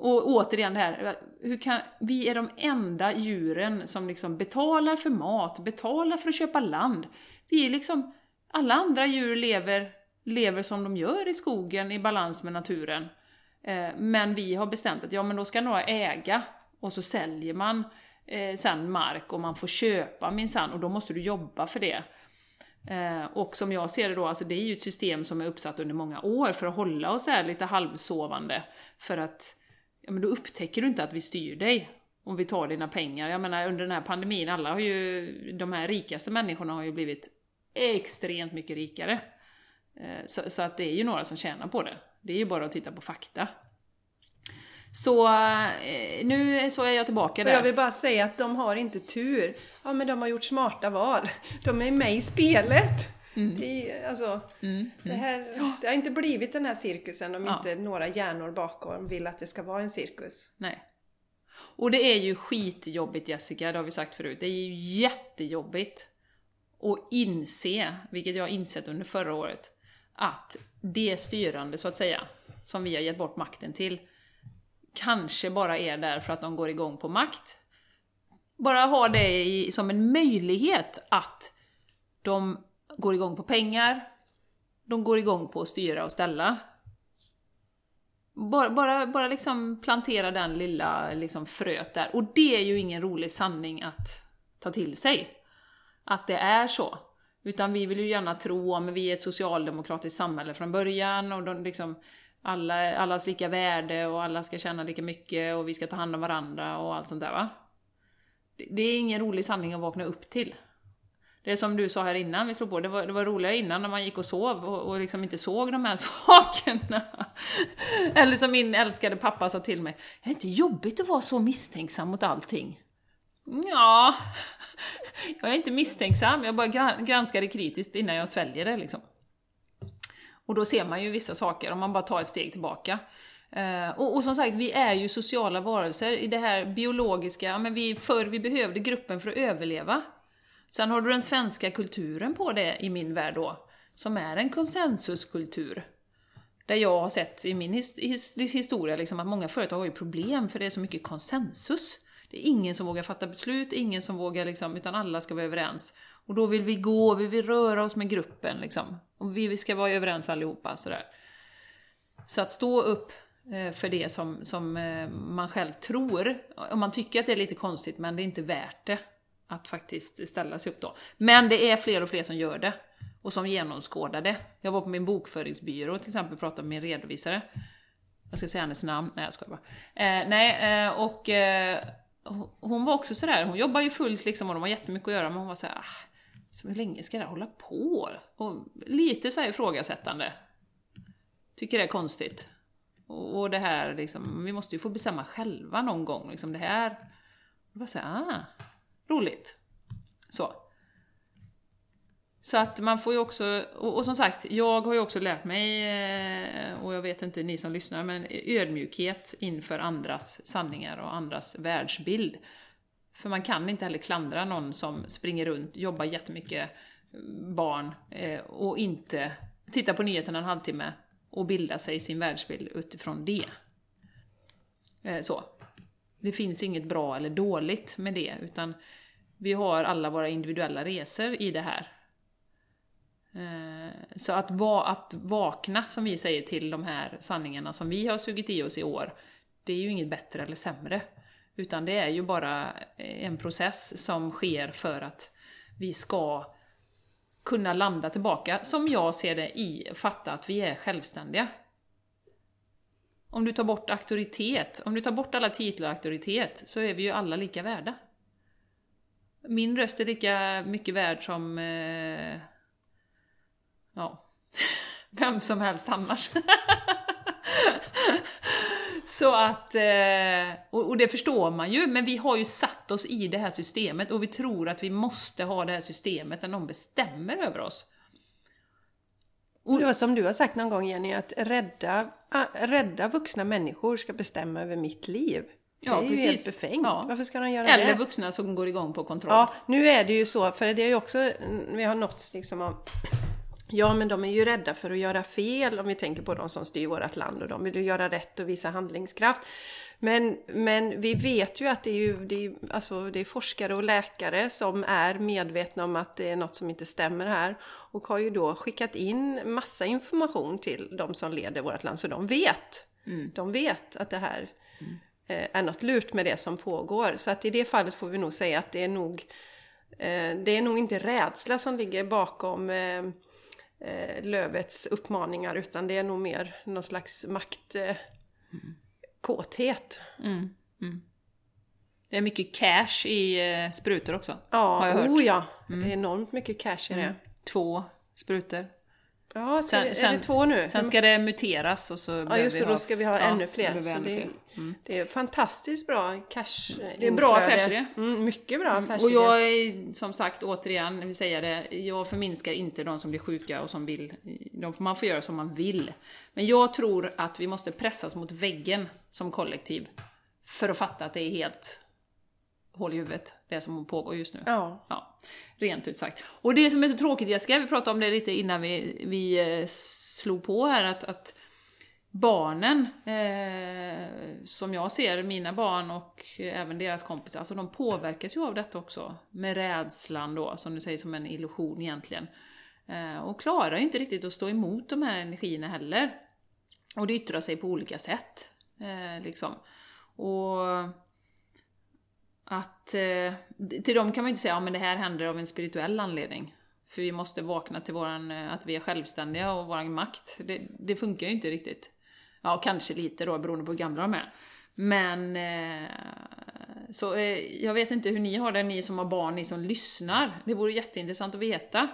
Och återigen det här, hur kan, vi är de enda djuren som liksom betalar för mat, betalar för att köpa land. Vi är liksom, alla andra djur lever, lever som de gör i skogen i balans med naturen. Eh, men vi har bestämt att ja men då ska några äga och så säljer man eh, sen mark och man får köpa minsann och då måste du jobba för det. Eh, och som jag ser det då, alltså det är ju ett system som är uppsatt under många år för att hålla oss där lite halvsovande. För att, ja men då upptäcker du inte att vi styr dig om vi tar dina pengar. Jag menar under den här pandemin, alla har ju, de här rikaste människorna har ju blivit extremt mycket rikare. Eh, så, så, att det är ju några som tjänar på det. Det är ju bara att titta på fakta. Så eh, nu så är jag tillbaka där. Och jag vill bara säga att de har inte tur. Ja men de har gjort smarta val. De är med i spelet. Mm. Det, alltså, mm. Mm. Det, här, det har inte blivit den här cirkusen om ja. inte några hjärnor bakom vill att det ska vara en cirkus. Nej. Och det är ju skitjobbigt Jessica, det har vi sagt förut. Det är ju jättejobbigt att inse, vilket jag har insett under förra året, att det styrande så att säga, som vi har gett bort makten till, kanske bara är där för att de går igång på makt. Bara ha det i, som en möjlighet att de går igång på pengar, de går igång på att styra och ställa. Bara, bara, bara liksom plantera den lilla liksom fröet där. Och det är ju ingen rolig sanning att ta till sig. Att det är så. Utan vi vill ju gärna tro, om vi är ett socialdemokratiskt samhälle från början och de liksom alla, allas lika värde och alla ska tjäna lika mycket och vi ska ta hand om varandra och allt sånt där va. Det, det är ingen rolig sanning att vakna upp till. Det är som du sa här innan vi slog på, det var, det var roligare innan när man gick och sov och, och liksom inte såg de här *laughs* sakerna. Eller som min älskade pappa sa till mig, är det inte jobbigt att vara så misstänksam mot allting? Ja, jag är inte misstänksam, jag bara granskar det kritiskt innan jag sväljer det liksom. Och då ser man ju vissa saker om man bara tar ett steg tillbaka. Uh, och, och, som sagt, vi är ju sociala varelser i det här biologiska, men vi, förr vi behövde gruppen för att överleva. Sen har du den svenska kulturen på det i min värld då, som är en konsensuskultur. Där jag har sett i min his, his, historia liksom, att många företag har ju problem för det är så mycket konsensus. Det är ingen som vågar fatta beslut, ingen som vågar liksom, utan alla ska vara överens. Och då vill vi gå, vi vill röra oss med gruppen liksom. Och vi ska vara överens allihopa. Sådär. Så att stå upp eh, för det som, som eh, man själv tror, om man tycker att det är lite konstigt men det är inte värt det att faktiskt ställa sig upp då. Men det är fler och fler som gör det och som genomskådar det. Jag var på min bokföringsbyrå till exempel och pratade med min redovisare. Jag ska säga hennes namn, nej jag skojar bara. Eh, nej, eh, och eh, hon var också sådär, hon jobbar ju fullt liksom och de har jättemycket att göra men hon var såhär, ah, så hur länge ska det här hålla på? Och lite såhär ifrågasättande. Tycker det är konstigt. Och, och det här liksom, vi måste ju få bestämma själva någon gång liksom det här. Och bara såhär, ah, roligt. Så. Så att man får ju också, och, och som sagt, jag har ju också lärt mig, eh, och jag vet inte ni som lyssnar, men ödmjukhet inför andras sanningar och andras världsbild. För man kan inte heller klandra någon som springer runt, jobbar jättemycket, barn, eh, och inte tittar på nyheterna en halvtimme och bildar sig sin världsbild utifrån det. Eh, så. Det finns inget bra eller dåligt med det, utan vi har alla våra individuella resor i det här. Eh, så att, va att vakna, som vi säger, till de här sanningarna som vi har sugit i oss i år, det är ju inget bättre eller sämre. Utan det är ju bara en process som sker för att vi ska kunna landa tillbaka, som jag ser det, i fatta att vi är självständiga. Om du tar bort auktoritet, om du tar bort alla titlar och auktoritet, så är vi ju alla lika värda. Min röst är lika mycket värd som eh, ja, *laughs* vem som helst annars. *laughs* Så att, eh, och det förstår man ju, men vi har ju satt oss i det här systemet och vi tror att vi måste ha det här systemet när någon bestämmer över oss. Och det var som du har sagt någon gång Jenny, att rädda, rädda vuxna människor ska bestämma över mitt liv. Ja, det är precis. ju helt befängt. Ja. Varför ska de göra Eller det? Eller vuxna som går igång på kontroll. Ja, nu är det ju så, för det är ju också, vi har nåtts liksom av Ja, men de är ju rädda för att göra fel om vi tänker på de som styr vårt land och de vill ju göra rätt och visa handlingskraft. Men, men vi vet ju att det är, ju, det, är, alltså det är forskare och läkare som är medvetna om att det är något som inte stämmer här och har ju då skickat in massa information till de som leder vårt land så de vet. Mm. De vet att det här mm. Är något lurt med det som pågår. Så att i det fallet får vi nog säga att det är nog eh, det är nog inte rädsla som ligger bakom eh, eh, Lövets uppmaningar utan det är nog mer någon slags maktkåthet. Eh, mm. Mm. Det är mycket cash i eh, sprutor också. Ja, har jag hört. Oh ja. Mm. Det är enormt mycket cash i det. Mm. Två sprutor. Ja, sen, är, sen, det två nu? Sen ska det muteras och så Ja just det, då ska vi ha ja, ännu fler. Så det, mm. det, är fantastiskt bra cash Det är bra affärsidé. Mm, mycket bra affärsidé. Och jag är som sagt återigen, vill säga det, jag förminskar inte de som blir sjuka och som vill, de, man får göra som man vill. Men jag tror att vi måste pressas mot väggen som kollektiv för att fatta att det är helt hål i huvudet, det som pågår just nu. Ja. ja. Rent ut sagt. Och det som är så tråkigt Jessica, vi pratade om det lite innan vi, vi eh, slog på här, att, att barnen, eh, som jag ser, mina barn och även deras kompisar, alltså de påverkas ju av detta också. Med rädslan då, som du säger, som en illusion egentligen. Eh, och klarar ju inte riktigt att stå emot de här energierna heller. Och det yttrar sig på olika sätt. Eh, liksom. Och att eh, till dem kan man ju inte säga att ja, det här händer av en spirituell anledning. För vi måste vakna till våran, eh, att vi är självständiga och våran makt. Det, det funkar ju inte riktigt. Ja, kanske lite då beroende på hur gamla de är. Men eh, så eh, jag vet inte hur ni har det, ni som har barn, ni som lyssnar. Det vore jätteintressant att veta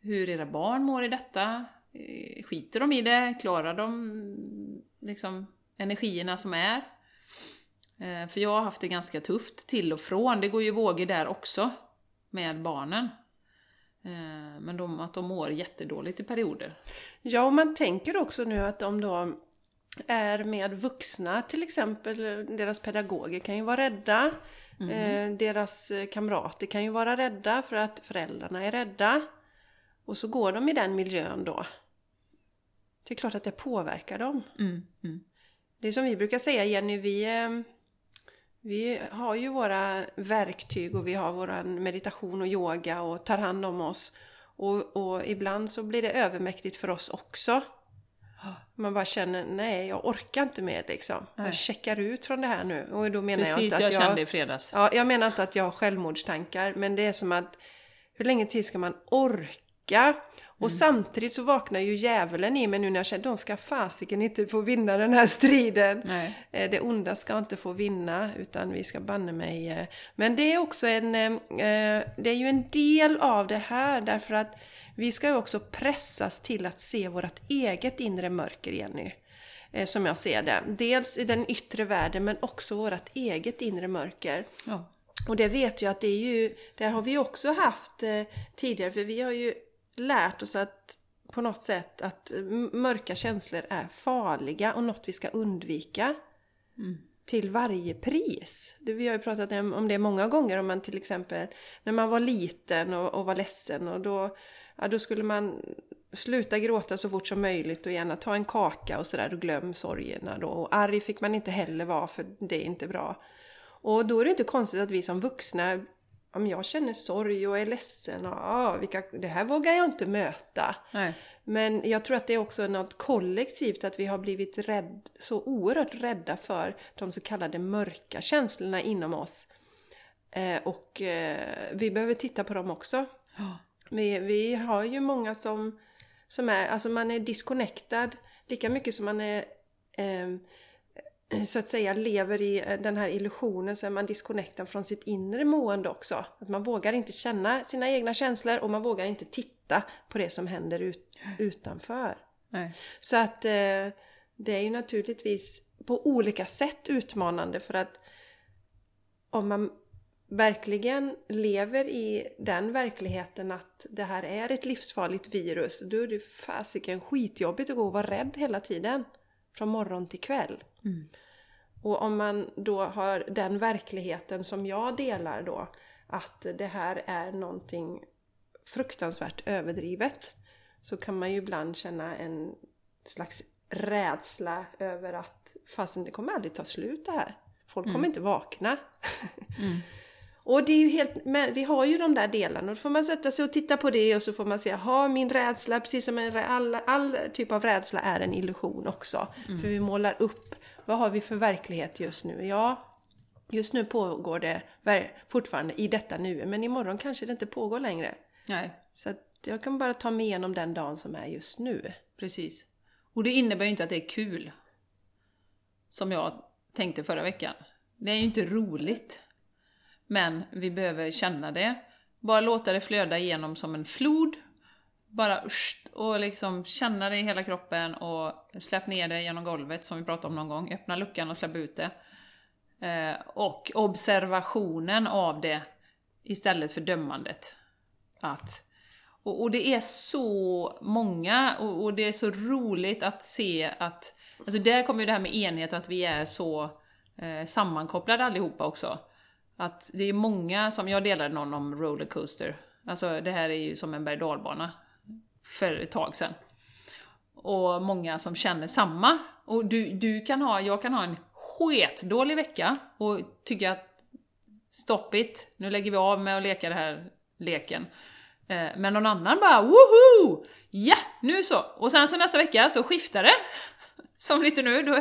hur era barn mår i detta. Eh, skiter de i det? Klarar de liksom energierna som är? Eh, för jag har haft det ganska tufft till och från. Det går ju vågor där också med barnen. Eh, men de, att de mår jättedåligt i perioder. Ja, och man tänker också nu att om de då är med vuxna, till exempel deras pedagoger kan ju vara rädda. Mm. Deras kamrater kan ju vara rädda för att föräldrarna är rädda. Och så går de i den miljön då. Det är klart att det påverkar dem. Mm. Mm. Det är som vi brukar säga Jenny, vi vi har ju våra verktyg och vi har vår meditation och yoga och tar hand om oss. Och, och ibland så blir det övermäktigt för oss också. Man bara känner, nej jag orkar inte mer liksom. Nej. Jag checkar ut från det här nu. Och då menar jag Precis, inte jag att jag... kände i fredags. Ja, jag menar inte att jag har självmordstankar, men det är som att hur länge till ska man orka? Och Mm. samtidigt så vaknar ju djävulen i mig nu när jag känner de ska fasiken inte få vinna den här striden. Nej. Eh, Det onda ska inte få vinna, utan vi ska banne mig... eh, Men det är också en... eh, Det är ju en del av det här, därför att vi ska ju också pressas till att se vårt eget inre mörker, Jenny. Eh, Som jag ser det. Dels i den yttre världen, men också vårt eget inre mörker. Ja. Och det vet jag att det är ju, där har vi också haft eh, tidigare, för vi har ju lärt oss att på något sätt att m- mörka känslor är farliga och något vi ska undvika. Mm. Till varje pris. Det, vi har ju pratat om, om det många gånger, om man till exempel när man var liten och, och var ledsen och då, ja, då skulle man sluta gråta så fort som möjligt och gärna ta en kaka och sådär och glöm sorgerna då. Och arg fick man inte heller vara för det är inte bra. Och då är det inte konstigt att vi som vuxna, om jag känner sorg och är ledsen, och, ah, vilka, det här vågar jag inte möta. Nej. Men jag tror att det är också något kollektivt att vi har blivit rädd, så oerhört rädda för de så kallade mörka känslorna inom oss. Eh, och eh, vi behöver titta på dem också. Ja. Vi, vi har ju många som, som är, alltså man är disconnectad lika mycket som man är eh, så att säga lever i eh, den här illusionen så är man disconnectad från sitt inre mående också. Att man vågar inte känna sina egna känslor och man vågar inte titta på det som händer ut, utanför. Nej. Så att eh, det är ju naturligtvis på olika sätt utmanande för att om man verkligen lever i den verkligheten att det här är ett livsfarligt virus, då är det fasiken skitjobbigt att gå och vara rädd hela tiden. Från morgon till kväll. Mm. Och om man då har den verkligheten som jag delar då, att det här är någonting fruktansvärt överdrivet, så kan man ju ibland känna en slags rädsla över att fasen det kommer aldrig ta slut det här. Folk kommer inte vakna. *laughs* Mm. Och det är ju helt, vi har ju de där delarna och då får man sätta sig och titta på det och så får man se, ha min rädsla, precis som en, all, all typ av rädsla är en illusion också. För vi målar upp, vad har vi för verklighet just nu? Ja, just nu pågår det fortfarande i detta nu, men imorgon kanske det inte pågår längre. Nej, Så att jag kan bara ta mig igenom den dagen som är just nu. precis. Och det innebär ju inte att det är kul. Som jag tänkte förra veckan. Det är ju inte roligt. Men vi behöver känna det. Bara låta det flöda igenom som en flod. Bara usch, och liksom känna det i hela kroppen och släpp ner det genom golvet som vi pratade om någon gång. Öppna luckan och släpp ut det. Eh, och observationen av det istället för dömandet. Att och, och det är så många, och, och det är så roligt att se att... Alltså där kommer ju det här med enhet och att vi är så eh, sammankopplade allihopa också. Att det är många som, jag delade någon om rollercoaster. Alltså det här är ju som en berg dalbana för ett tag sedan. Och många som känner samma. Och du, du kan ha, jag kan ha en sketdålig vecka och tycka att stopp it, nu lägger vi av med att leka den här leken. Eh, men någon annan bara woho! Ja, nu så! Och sen så nästa vecka så skiftar det. *laughs* Som lite nu, då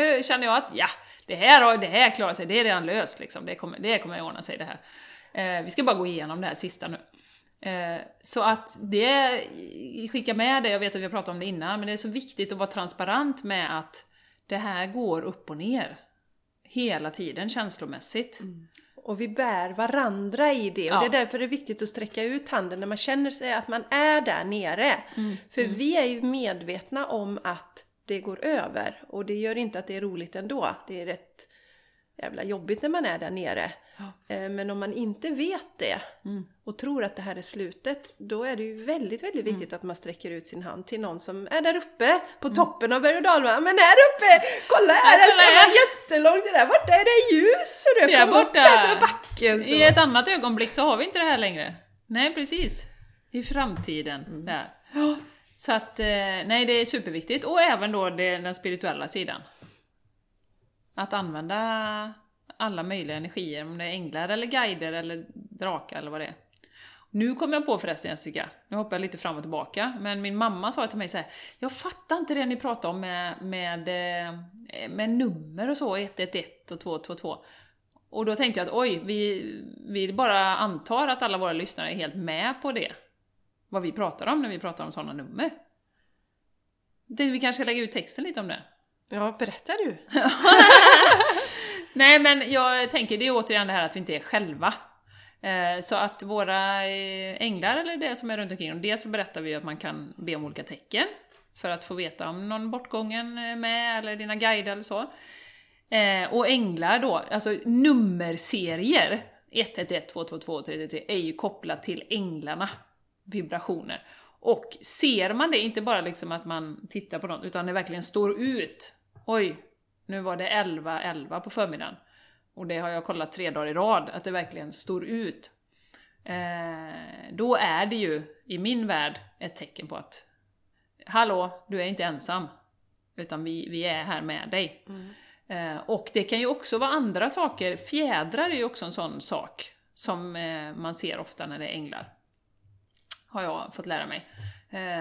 eh, känner jag att ja, det här, har- det här klarar sig, det är redan löst liksom. Det kommer, det kommer ordna sig det här. Eh, Vi ska bara gå igenom det här sista nu. Eh, Så att det, skicka med det, jag vet att vi har pratat om det innan, men det är så viktigt att vara transparent med att det här går upp och ner. Hela tiden känslomässigt. Och vi bär varandra i det. Och Ja. det är därför det är viktigt att sträcka ut handen när man känner sig att man är där nere. Mm. För vi är ju medvetna om att det går över. Och det gör inte att det är roligt ändå. Det är rätt jävla jobbigt när man är där nere. Eh, Men om man inte vet det Mm. och tror att det här är slutet, då är det ju väldigt, väldigt viktigt att man sträcker ut sin hand till någon som är där uppe på toppen av berg och dalbanan. Men här uppe! Kolla här! Ja, kolla Det här. var jättelångt! Där borta är det ljus! Där kom upp borta. för backen! Så. I ett annat ögonblick så har vi inte det här längre. Nej, precis. I framtiden. Mm. Där. Ja. Så att, eh, nej det är superviktigt. Och även då det, den spirituella sidan. Att använda alla möjliga energier, om det är änglar eller guider eller drakar eller vad det är. Nu kom jag på förresten Jessica, nu hoppar jag lite fram och tillbaka, men min mamma sa till mig så här, Jag fattar inte det ni pratar om med, med, eh, med nummer och så, 111 och 222. Och då tänkte jag att oj, vi, vi bara antar att alla våra lyssnare är helt med på det. Vad vi pratar om när vi pratar om sådana nummer. Det, vi kanske ska lägga ut texten lite om det. Ja, berättar du? *laughs* Nej men jag tänker, det är återigen det här att vi inte är själva. Eh, Så att våra eh, änglar, eller det som är runt omkring dem, dels så berättar vi att man kan be om olika tecken för att få veta om någon bortgången är med, eller dina guider eller så. Eh, Och änglar då, alltså nummerserier, 111, 222, 333, är ju kopplat till änglarna, vibrationer. Och ser man det, inte bara liksom att man tittar på något, utan det verkligen står ut. Oj, nu var det 11, 11 på förmiddagen. Och det har jag kollat tre dagar i rad, att det verkligen står ut. Eh, då är det ju, i min värld, ett tecken på att Hallå, du är inte ensam. Utan vi, vi är här med dig. Eh, och det kan ju också vara andra saker, fjädrar är ju också en sån sak som eh, man ser ofta när det är änglar. Har jag fått lära mig.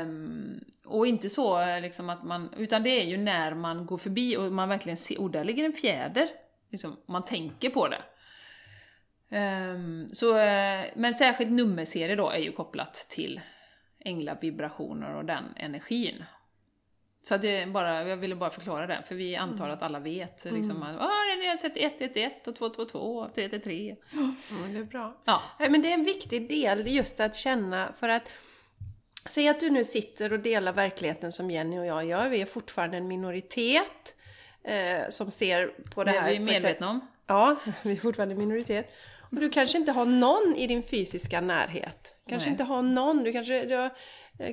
Um, och inte så eh, liksom att man, utan det är ju när man går förbi och man verkligen ser, oh där ligger en fjäder. Liksom, man tänker på det. Um, så, eh, men särskilt nummerserie då är ju kopplat till änglavibrationer och den energin. Så att det bara, jag ville bara förklara det, för vi antar att alla vet. Liksom, att, Åh, jag har sett 111 och 222 och 333. Ja, det är bra. Ja. Men det är en viktig del just att känna för att Säg att du nu sitter och delar verkligheten som Jenny och jag gör. Vi är fortfarande en minoritet eh, som ser på det Det här. är vi medvetna om. Ja, *laughs* vi är fortfarande en minoritet. Och du kanske inte har någon i din fysiska närhet. Kanske Nej. inte har någon. Du kanske, du har,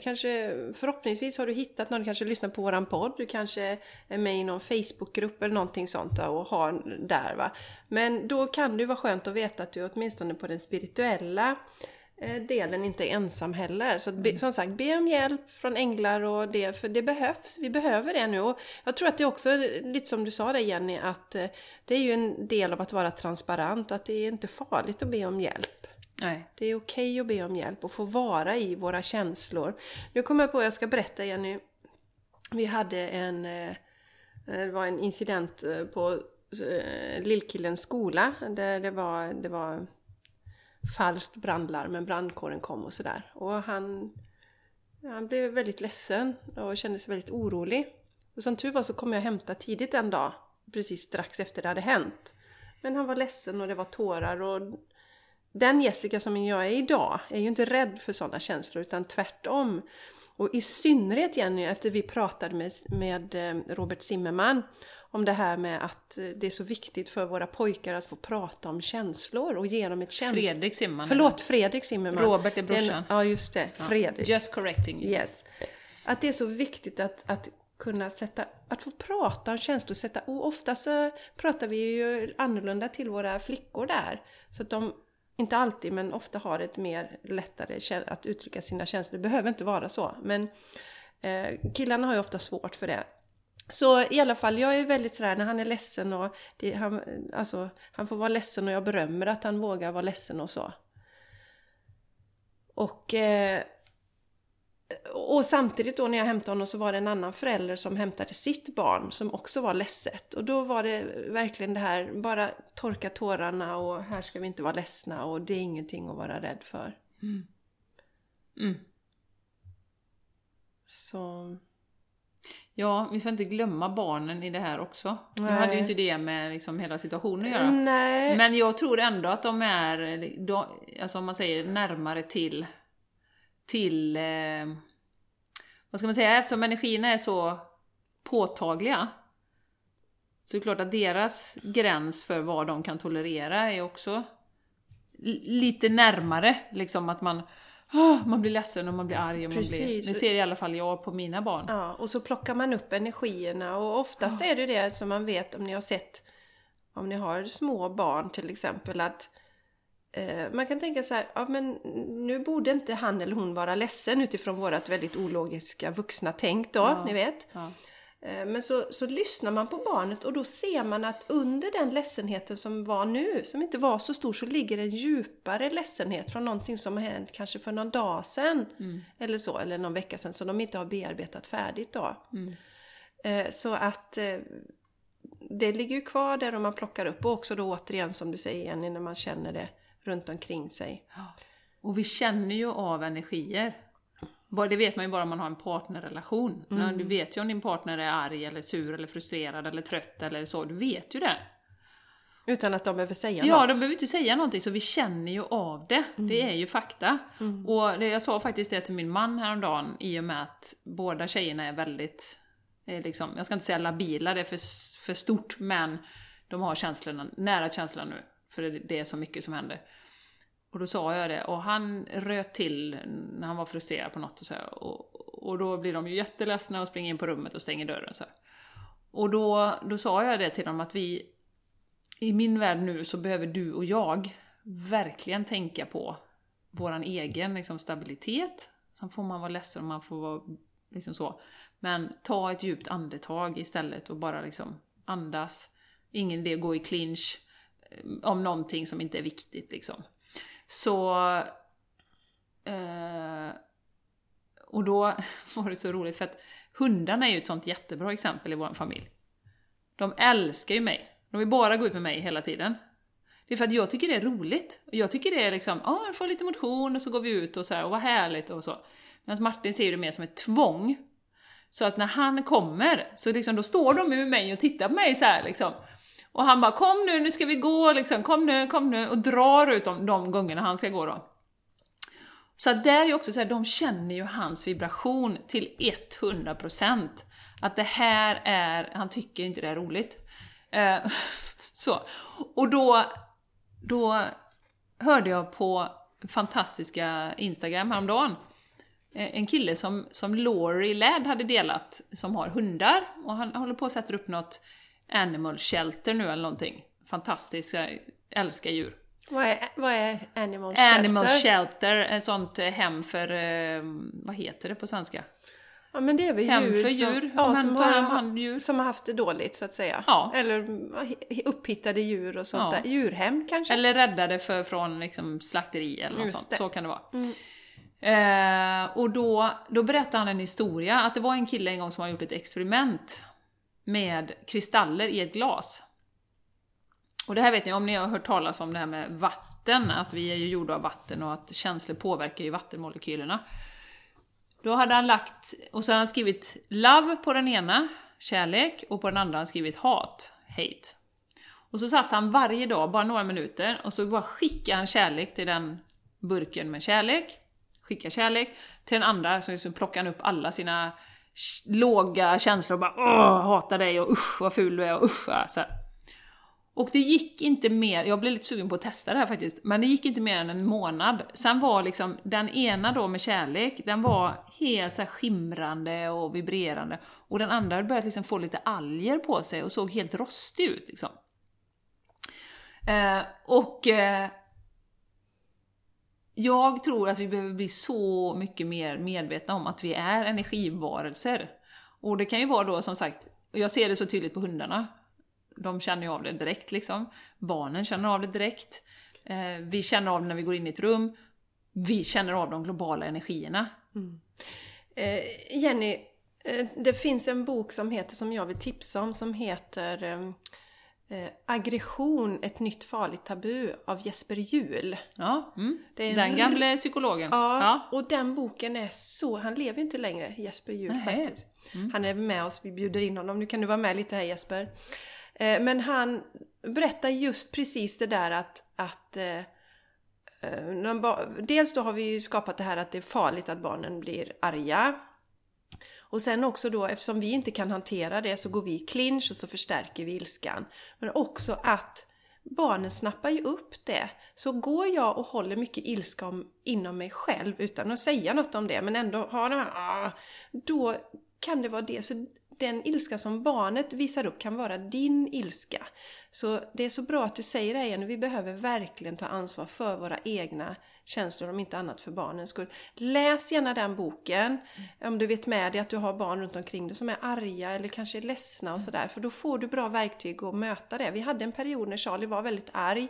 kanske, förhoppningsvis har du hittat någon, du kanske lyssnar på våran podd. Du kanske är med i någon Facebookgrupp eller någonting sånt och har där va. Men då kan det vara skönt att veta att du åtminstone på den spirituella eh, delen inte är ensam heller. Så be, som sagt, be om hjälp från änglar och det, för det behövs. Vi behöver det nu. Och jag tror att det också lite som du sa där Jenny, att eh, det är ju en del av att vara transparent, att det är inte farligt att be om hjälp. Nej. Det är okej att be om hjälp och få vara i våra känslor. Nu kommer jag på, jag ska berätta Jenny. Vi hade en, eh, eh, det var en incident eh, på lillkillens skola där det var, det var falskt brandlarm, men brandkåren kom och sådär. Och han, han blev väldigt ledsen och kände sig väldigt orolig. Och som tur var så kom jag hämta tidigt en dag, precis strax efter det hade hänt. Men han var ledsen och det var tårar och den Jessica som jag är idag är ju inte rädd för sådana känslor utan tvärtom. Och i synnerhet Jenny, efter vi pratade med, med eh, Robert Zimmerman om det här med att eh, det är så viktigt för våra pojkar att få prata om känslor och ge dem ett känsla... Fredrik Simman. Förlåt, Fredrik Zimmerman. Robert är brorsan. Den- Ja, just det. Fredrik. Just correcting you. Yes. Att det är så viktigt att, att kunna sätta, att få prata om känslor. Sätta, och ofta så pratar vi ju annorlunda till våra flickor där. Så att de, inte alltid, men ofta har ett mer lättare att uttrycka sina känslor. Det behöver inte vara så. Men eh, killarna har ju ofta svårt för det. Så i alla fall, jag är väldigt sådär när han är ledsen och det, han, alltså, han får vara ledsen och jag berömmer att han vågar vara ledsen och så. Och, eh, och samtidigt då när jag hämtade honom så var det en annan förälder som hämtade sitt barn som också var ledset. Och då var det verkligen det här, bara torka tårarna och här ska vi inte vara ledsna och det är ingenting att vara rädd för. Mm. Så... Ja, vi får inte glömma barnen i det här också. Nu hade ju inte det med liksom hela situationen att göra. Nej. Men jag tror ändå att de är, de, alltså om man säger närmare till, till, eh, vad ska man säga, eftersom energierna är så påtagliga, så är det klart att deras gräns för vad de kan tolerera är också li- lite närmare, liksom att man, åh, man blir ledsen och man blir arg och man blir, det ser i alla fall jag på mina barn. Ja, och så plockar man upp energierna och oftast är det det som man vet om ni har sett om ni har små barn till exempel att man kan tänka så här, ja men nu borde inte han eller hon vara ledsen utifrån vårat väldigt ologiska vuxna tänk då, Ja. ni vet. Ja. Eh, Men så, så lyssnar man på barnet och då ser man att under den ledsenheten som var nu, som inte var så stor, så ligger en djupare ledsenhet från någonting som har hänt kanske för någon dag sedan. Eller så, eller någon vecka sedan, som de inte har bearbetat färdigt då. Eh, Så att eh, det ligger ju kvar där och man plockar upp och också då återigen som du säger Jenny, när man känner det runt omkring sig. Och vi känner ju av energier. Det vet man ju bara om man har en partnerrelation. Mm. Du vet ju om din partner är arg, eller sur, eller frustrerad, eller trött eller så. Du vet ju det. Utan att de behöver säga Ja, något. de behöver inte säga någonting, så vi känner ju av det. Det är ju fakta. Och det, jag sa faktiskt det till min man häromdagen, i och med att båda tjejerna är väldigt, eh, liksom, jag ska inte säga labila, det är för, för stort, men de har känslorna, nära känslorna nu. För det, är så mycket som händer. Och då sa jag det, och han röt till när han var frustrerad på något och så här, och, och då blir de ju jätteledsna och springer in på rummet och stänger dörren så här. Och då, då sa jag det till dem att vi, i min värld nu så behöver du och jag verkligen tänka på våran egen liksom, stabilitet. Sen får man vara ledsen och man får vara liksom så. Men ta ett djupt andetag istället och bara liksom andas. Ingen idé att gå i clinch om någonting som inte är viktigt liksom. Så... Eh, och då *laughs* var det så roligt för att hundarna är ju ett sånt jättebra exempel i vår familj. De älskar ju mig. De vill bara gå ut med mig hela tiden. Det är för att jag tycker det är roligt. Jag tycker det är liksom, ja, ah, får lite motion och så går vi ut och så här, och vad härligt och så. Medan Martin ser det mer som ett tvång. Så att när han kommer, så liksom, då står de med mig och tittar på mig så här liksom. Och han bara 'Kom nu, nu ska vi gå' liksom, 'Kom nu, kom nu' och drar ut dem de gångerna han ska gå då. Så att där är ju också så här, de känner ju hans vibration till 100%. Att det här är, han tycker inte det är roligt. Eh, *laughs* så. Och då, då hörde jag på fantastiska Instagram häromdagen, eh, en kille som, som Laurie Ladd hade delat, som har hundar, och han håller på att sätta upp något animal shelter nu eller någonting. Fantastiskt, jag älskar djur. Vad, är, vad är animal shelter? Animal shelter, ett sånt eh, hem för, eh, vad heter det på svenska? Ja men det är väl Hem djur för som, djur, ja, om som, man tar har, djur. som har haft det dåligt så att säga. Ja. Eller upphittade djur och sånt Ja. där. Djurhem kanske? Eller räddade för, från liksom, slakteri eller något Just sånt. det. Så kan det vara. Mm. Eh, och då, då berättade han en historia, att det var en kille en gång som har gjort ett experiment med kristaller i ett glas. Och det här vet ni, om ni har hört talas om det här med vatten, att vi är ju gjorda av vatten och att känslor påverkar ju vattenmolekylerna. Då hade han lagt, och så hade han skrivit love på den ena, kärlek, och på den andra hade han skrivit hat, hate. Och så satt han varje dag, bara några minuter, och så bara skickade han kärlek till den burken med kärlek, skicka kärlek, till den andra så liksom plockade han upp alla sina låga känslor och bara åh, hatar dig och usch vad ful du är och usch så här. Och det gick inte mer, jag blev lite sugen på att testa det här faktiskt, men det gick inte mer än en månad. Sen var liksom den ena då med kärlek, den var helt så här skimrande och vibrerande. Och den andra hade börjat liksom få lite alger på sig och såg helt rostig ut liksom. Eh, och eh, jag tror att vi behöver bli så mycket mer medvetna om att vi är energivarelser. Och det kan ju vara då som sagt, och jag ser det så tydligt på hundarna, de känner ju av det direkt liksom. Barnen känner av det direkt. Eh, vi känner av det när vi går in i ett rum. Vi känner av de globala energierna. Mm. Eh, Jenny, eh, det finns en bok som heter, som jag vill tipsa om, som heter ehm, eh, Aggression, ett nytt farligt tabu av Jesper Juhl. Ja, mm. Är en- Den gamle psykologen. Ja, och den boken är så... Han lever inte längre, Jesper Juhl faktiskt. Han är med oss, vi bjuder in honom. Nu kan du vara med lite här Jesper. Eh, Men han berättar just precis det där att... att eh, dels då har vi ju skapat det här att det är farligt att barnen blir arga. Och sen också då, eftersom vi inte kan hantera det så går vi i clinch och så förstärker vi ilskan. Men också att barnen snappar ju upp det. Så går jag och håller mycket ilska om, inom mig själv utan att säga något om det men ändå har de här ah", då kan det vara det. Så den ilska som barnet visar upp kan vara din ilska. Så det är så bra att du säger det här igen, vi behöver verkligen ta ansvar för våra egna känslor, om inte annat för barnens skull. Läs gärna den boken, mm. om du vet med dig att du har barn runt omkring dig som är arga eller kanske är ledsna och mm. sådär, för då får du bra verktyg att möta det. Vi hade en period när Charlie var väldigt arg,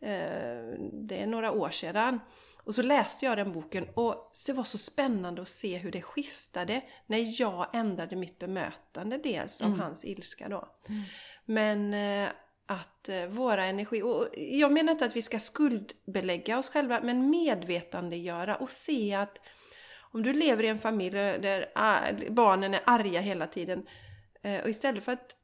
eh, det är några år sedan. Och så läste jag den boken och det var så spännande att se hur det skiftade när jag ändrade mitt bemötande dels av mm. hans ilska då. Mm. Men eh, att eh, våra energi, och jag menar inte att vi ska skuldbelägga oss själva men medvetandegöra och se att om du lever i en familj där ah, barnen är arga hela tiden eh, och istället för att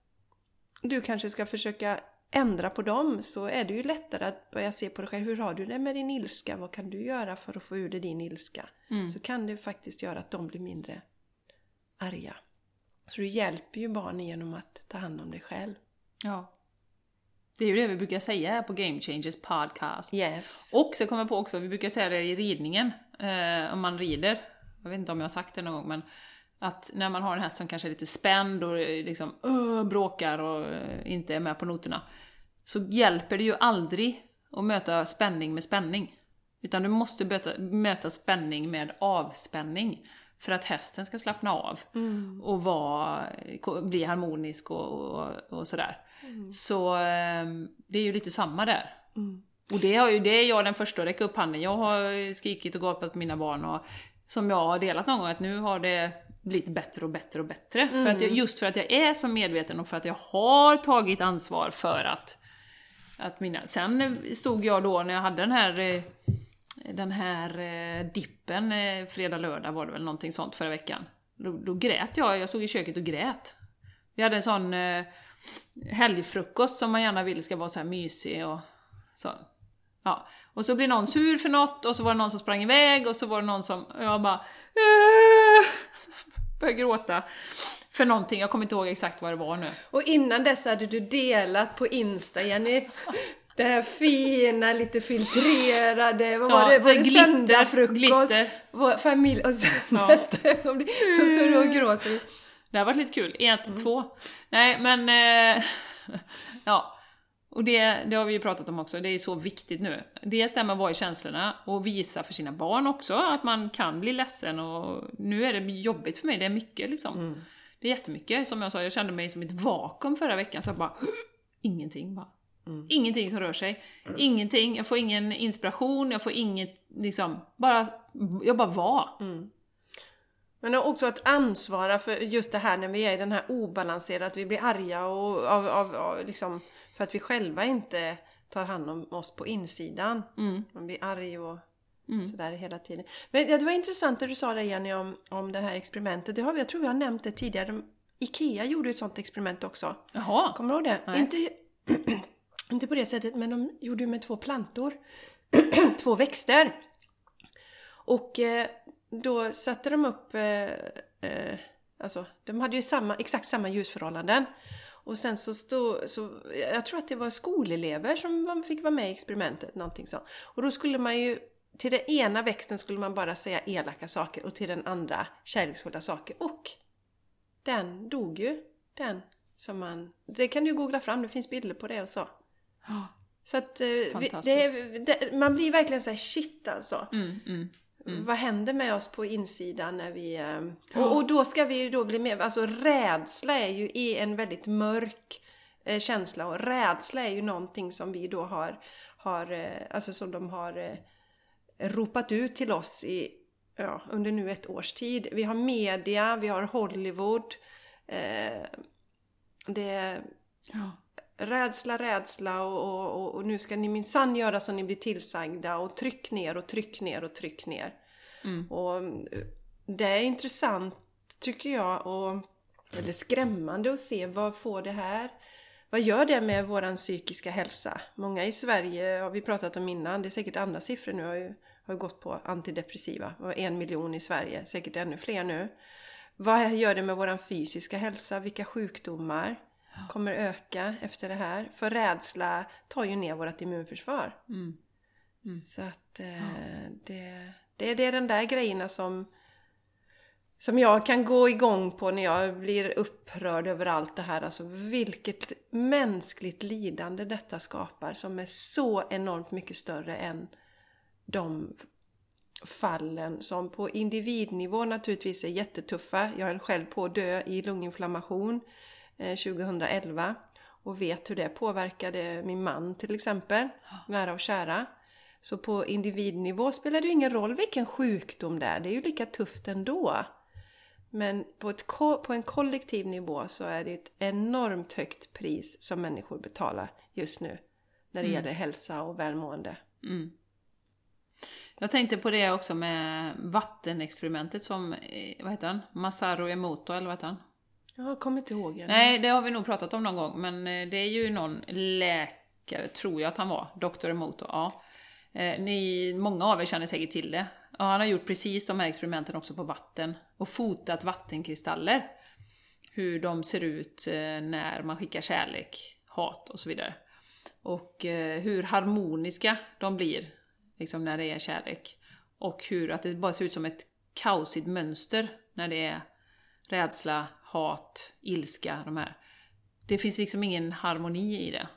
du kanske ska försöka ändra på dem så är det ju lättare att börja se på dig själv. Hur har du det med din ilska? Vad kan du göra för att få ur dig din ilska? Mm. Så kan det faktiskt göra att de blir mindre arga. Så du hjälper ju barnen genom att ta hand om dig själv. Ja. Det är ju det vi brukar säga här på Game Changers podcast. Yes. Och så kommer jag på också, vi brukar säga det i ridningen, eh, om man rider. Jag vet inte om jag har sagt det någon gång, men att när man har en häst som kanske är lite spänd och liksom uh, bråkar och uh, inte är med på noterna, så hjälper det ju aldrig att möta spänning med spänning. Utan du måste möta, möta spänning med avspänning för att hästen ska slappna av mm. och vara, bli harmonisk och, och, och sådär. Mm. Så ehm, det är ju lite samma där. Mm. Och det, har ju, det är jag den första att räcka upp handen. Jag har skrikit och gapat på mina barn och som jag har delat någon gång att nu har det blivit bättre och bättre och bättre. Mm. För att jag, mm. just för att jag är så medveten och för att jag har tagit ansvar för att, att mina... Sen stod jag då när jag hade den här eh, den här eh, dippen, eh, fredag, lördag var det väl någonting sånt förra veckan. Då, då grät jag, jag stod i köket och grät. Vi hade en sån helgfrukost som man gärna vill ska vara så här mysig och så. Ja. Och så blir någon sur för något och så var det någon som sprang iväg och så var det någon som, jag bara äh, började gråta för någonting, jag kommer inte ihåg exakt vad det var nu. Och innan dess hade du delat på Insta Jenny, *laughs* det här fina, lite filtrerade, vad var det? Var det söndagsfrukost? Glitter. Familj, och sen ja. nästa ögonblick så står du och gråter. Det har varit lite kul. 1 mm. 2. Nej men, eh, *laughs* ja. Och det, det har vi ju pratat om också, det är så viktigt nu. Dels det med att vara i känslorna och visa för sina barn också att man kan bli ledsen och nu är det jobbigt för mig, det är mycket liksom. Mm. Det är jättemycket, som jag sa, jag kände mig som ett vakuum förra veckan, så jag bara *gasps* ingenting bara. Mm. Ingenting som rör sig. Mm. Ingenting, jag får ingen inspiration, jag får inget, liksom, bara, jag bara var. Men också att ansvara för just det här när vi är i den här obalanserade, att vi blir arga och av, av, av liksom, för att vi själva inte tar hand om oss på insidan. Mm. Man blir arg och mm. sådär hela tiden. Men det var intressant det du sa där Jenny om, om det här experimentet. Det har vi, jag tror vi har nämnt det tidigare. IKEA gjorde ett sånt experiment också. Jaha. Kommer du ihåg det? Inte, *clears throat* inte på det sättet, men de gjorde med två plantor. *clears throat* två växter. Och eh, då satte de upp, eh, eh, alltså de hade ju samma, exakt samma ljusförhållanden. Och sen så stod, så, jag tror att det var skolelever som fick vara med i experimentet, någonting så. Och då skulle man ju, till den ena växten skulle man bara säga elaka saker och till den andra kärleksfulla saker. Och den dog ju, den som man, det kan du googla fram, det finns bilder på det och så. Så att eh, det, det, man blir verkligen såhär shit alltså. Mm, mm. Mm. Vad händer med oss på insidan när vi... Eh, och, och, då ska vi då bli med... Alltså rädsla är ju en väldigt mörk eh, känsla och rädsla är ju någonting som vi då har... har eh, alltså som de har eh, ropat ut till oss i, ja, under nu ett års tid. Vi har media, vi har Hollywood. Eh, det... Ja rädsla, rädsla och, och, och nu ska ni minsann göra som ni blir tillsagda och tryck ner och tryck ner och tryck ner. Mm. Och eh, det är intressant tycker jag och eller skrämmande att se vad får det här vad gör det med våran psykiska hälsa? Många i Sverige har vi pratat om innan, det är säkert andra siffror nu, har ju, har gått på antidepressiva. Det var en miljon i Sverige, säkert ännu fler nu. Vad gör det med våran fysiska hälsa? Vilka sjukdomar? Kommer öka efter det här. För rädsla tar ju ner vårt immunförsvar. Mm. Mm. Så att eh, ja. det, det, det är den där grejerna som som jag kan gå igång på när jag blir upprörd över allt det här. Alltså vilket mänskligt lidande detta skapar som är så enormt mycket större än de fallen som på individnivå naturligtvis är jättetuffa. Jag höll själv på att dö i lunginflammation 2011 och vet hur det påverkade min man till exempel, nära och kära. Så på individnivå spelar det ju ingen roll vilken sjukdom det är, det är ju lika tufft ändå. Men på, ett, på en kollektiv nivå så är det ett enormt högt pris som människor betalar just nu. När det mm. gäller hälsa och välmående. Mm. Jag tänkte på det också med vattenexperimentet som, eh, vad heter han? Masaru Emoto, eller vad heter han? Jag kommer inte ihåg. Eller? Nej, det har vi nog pratat om någon gång, men eh, det är ju någon läkare, tror jag att han var, Dr. Emoto, ja. Eh, ni, många av er känner säkert till det. Ja, han har gjort precis de här experimenten också på vatten och fotat vattenkristaller. Hur de ser ut eh, när man skickar kärlek, hat och så vidare. Och hur harmoniska de blir liksom när det är kärlek. Och hur att det bara ser ut som ett kaosigt mönster när det är rädsla, hat, ilska, de här. Det finns liksom ingen harmoni i det.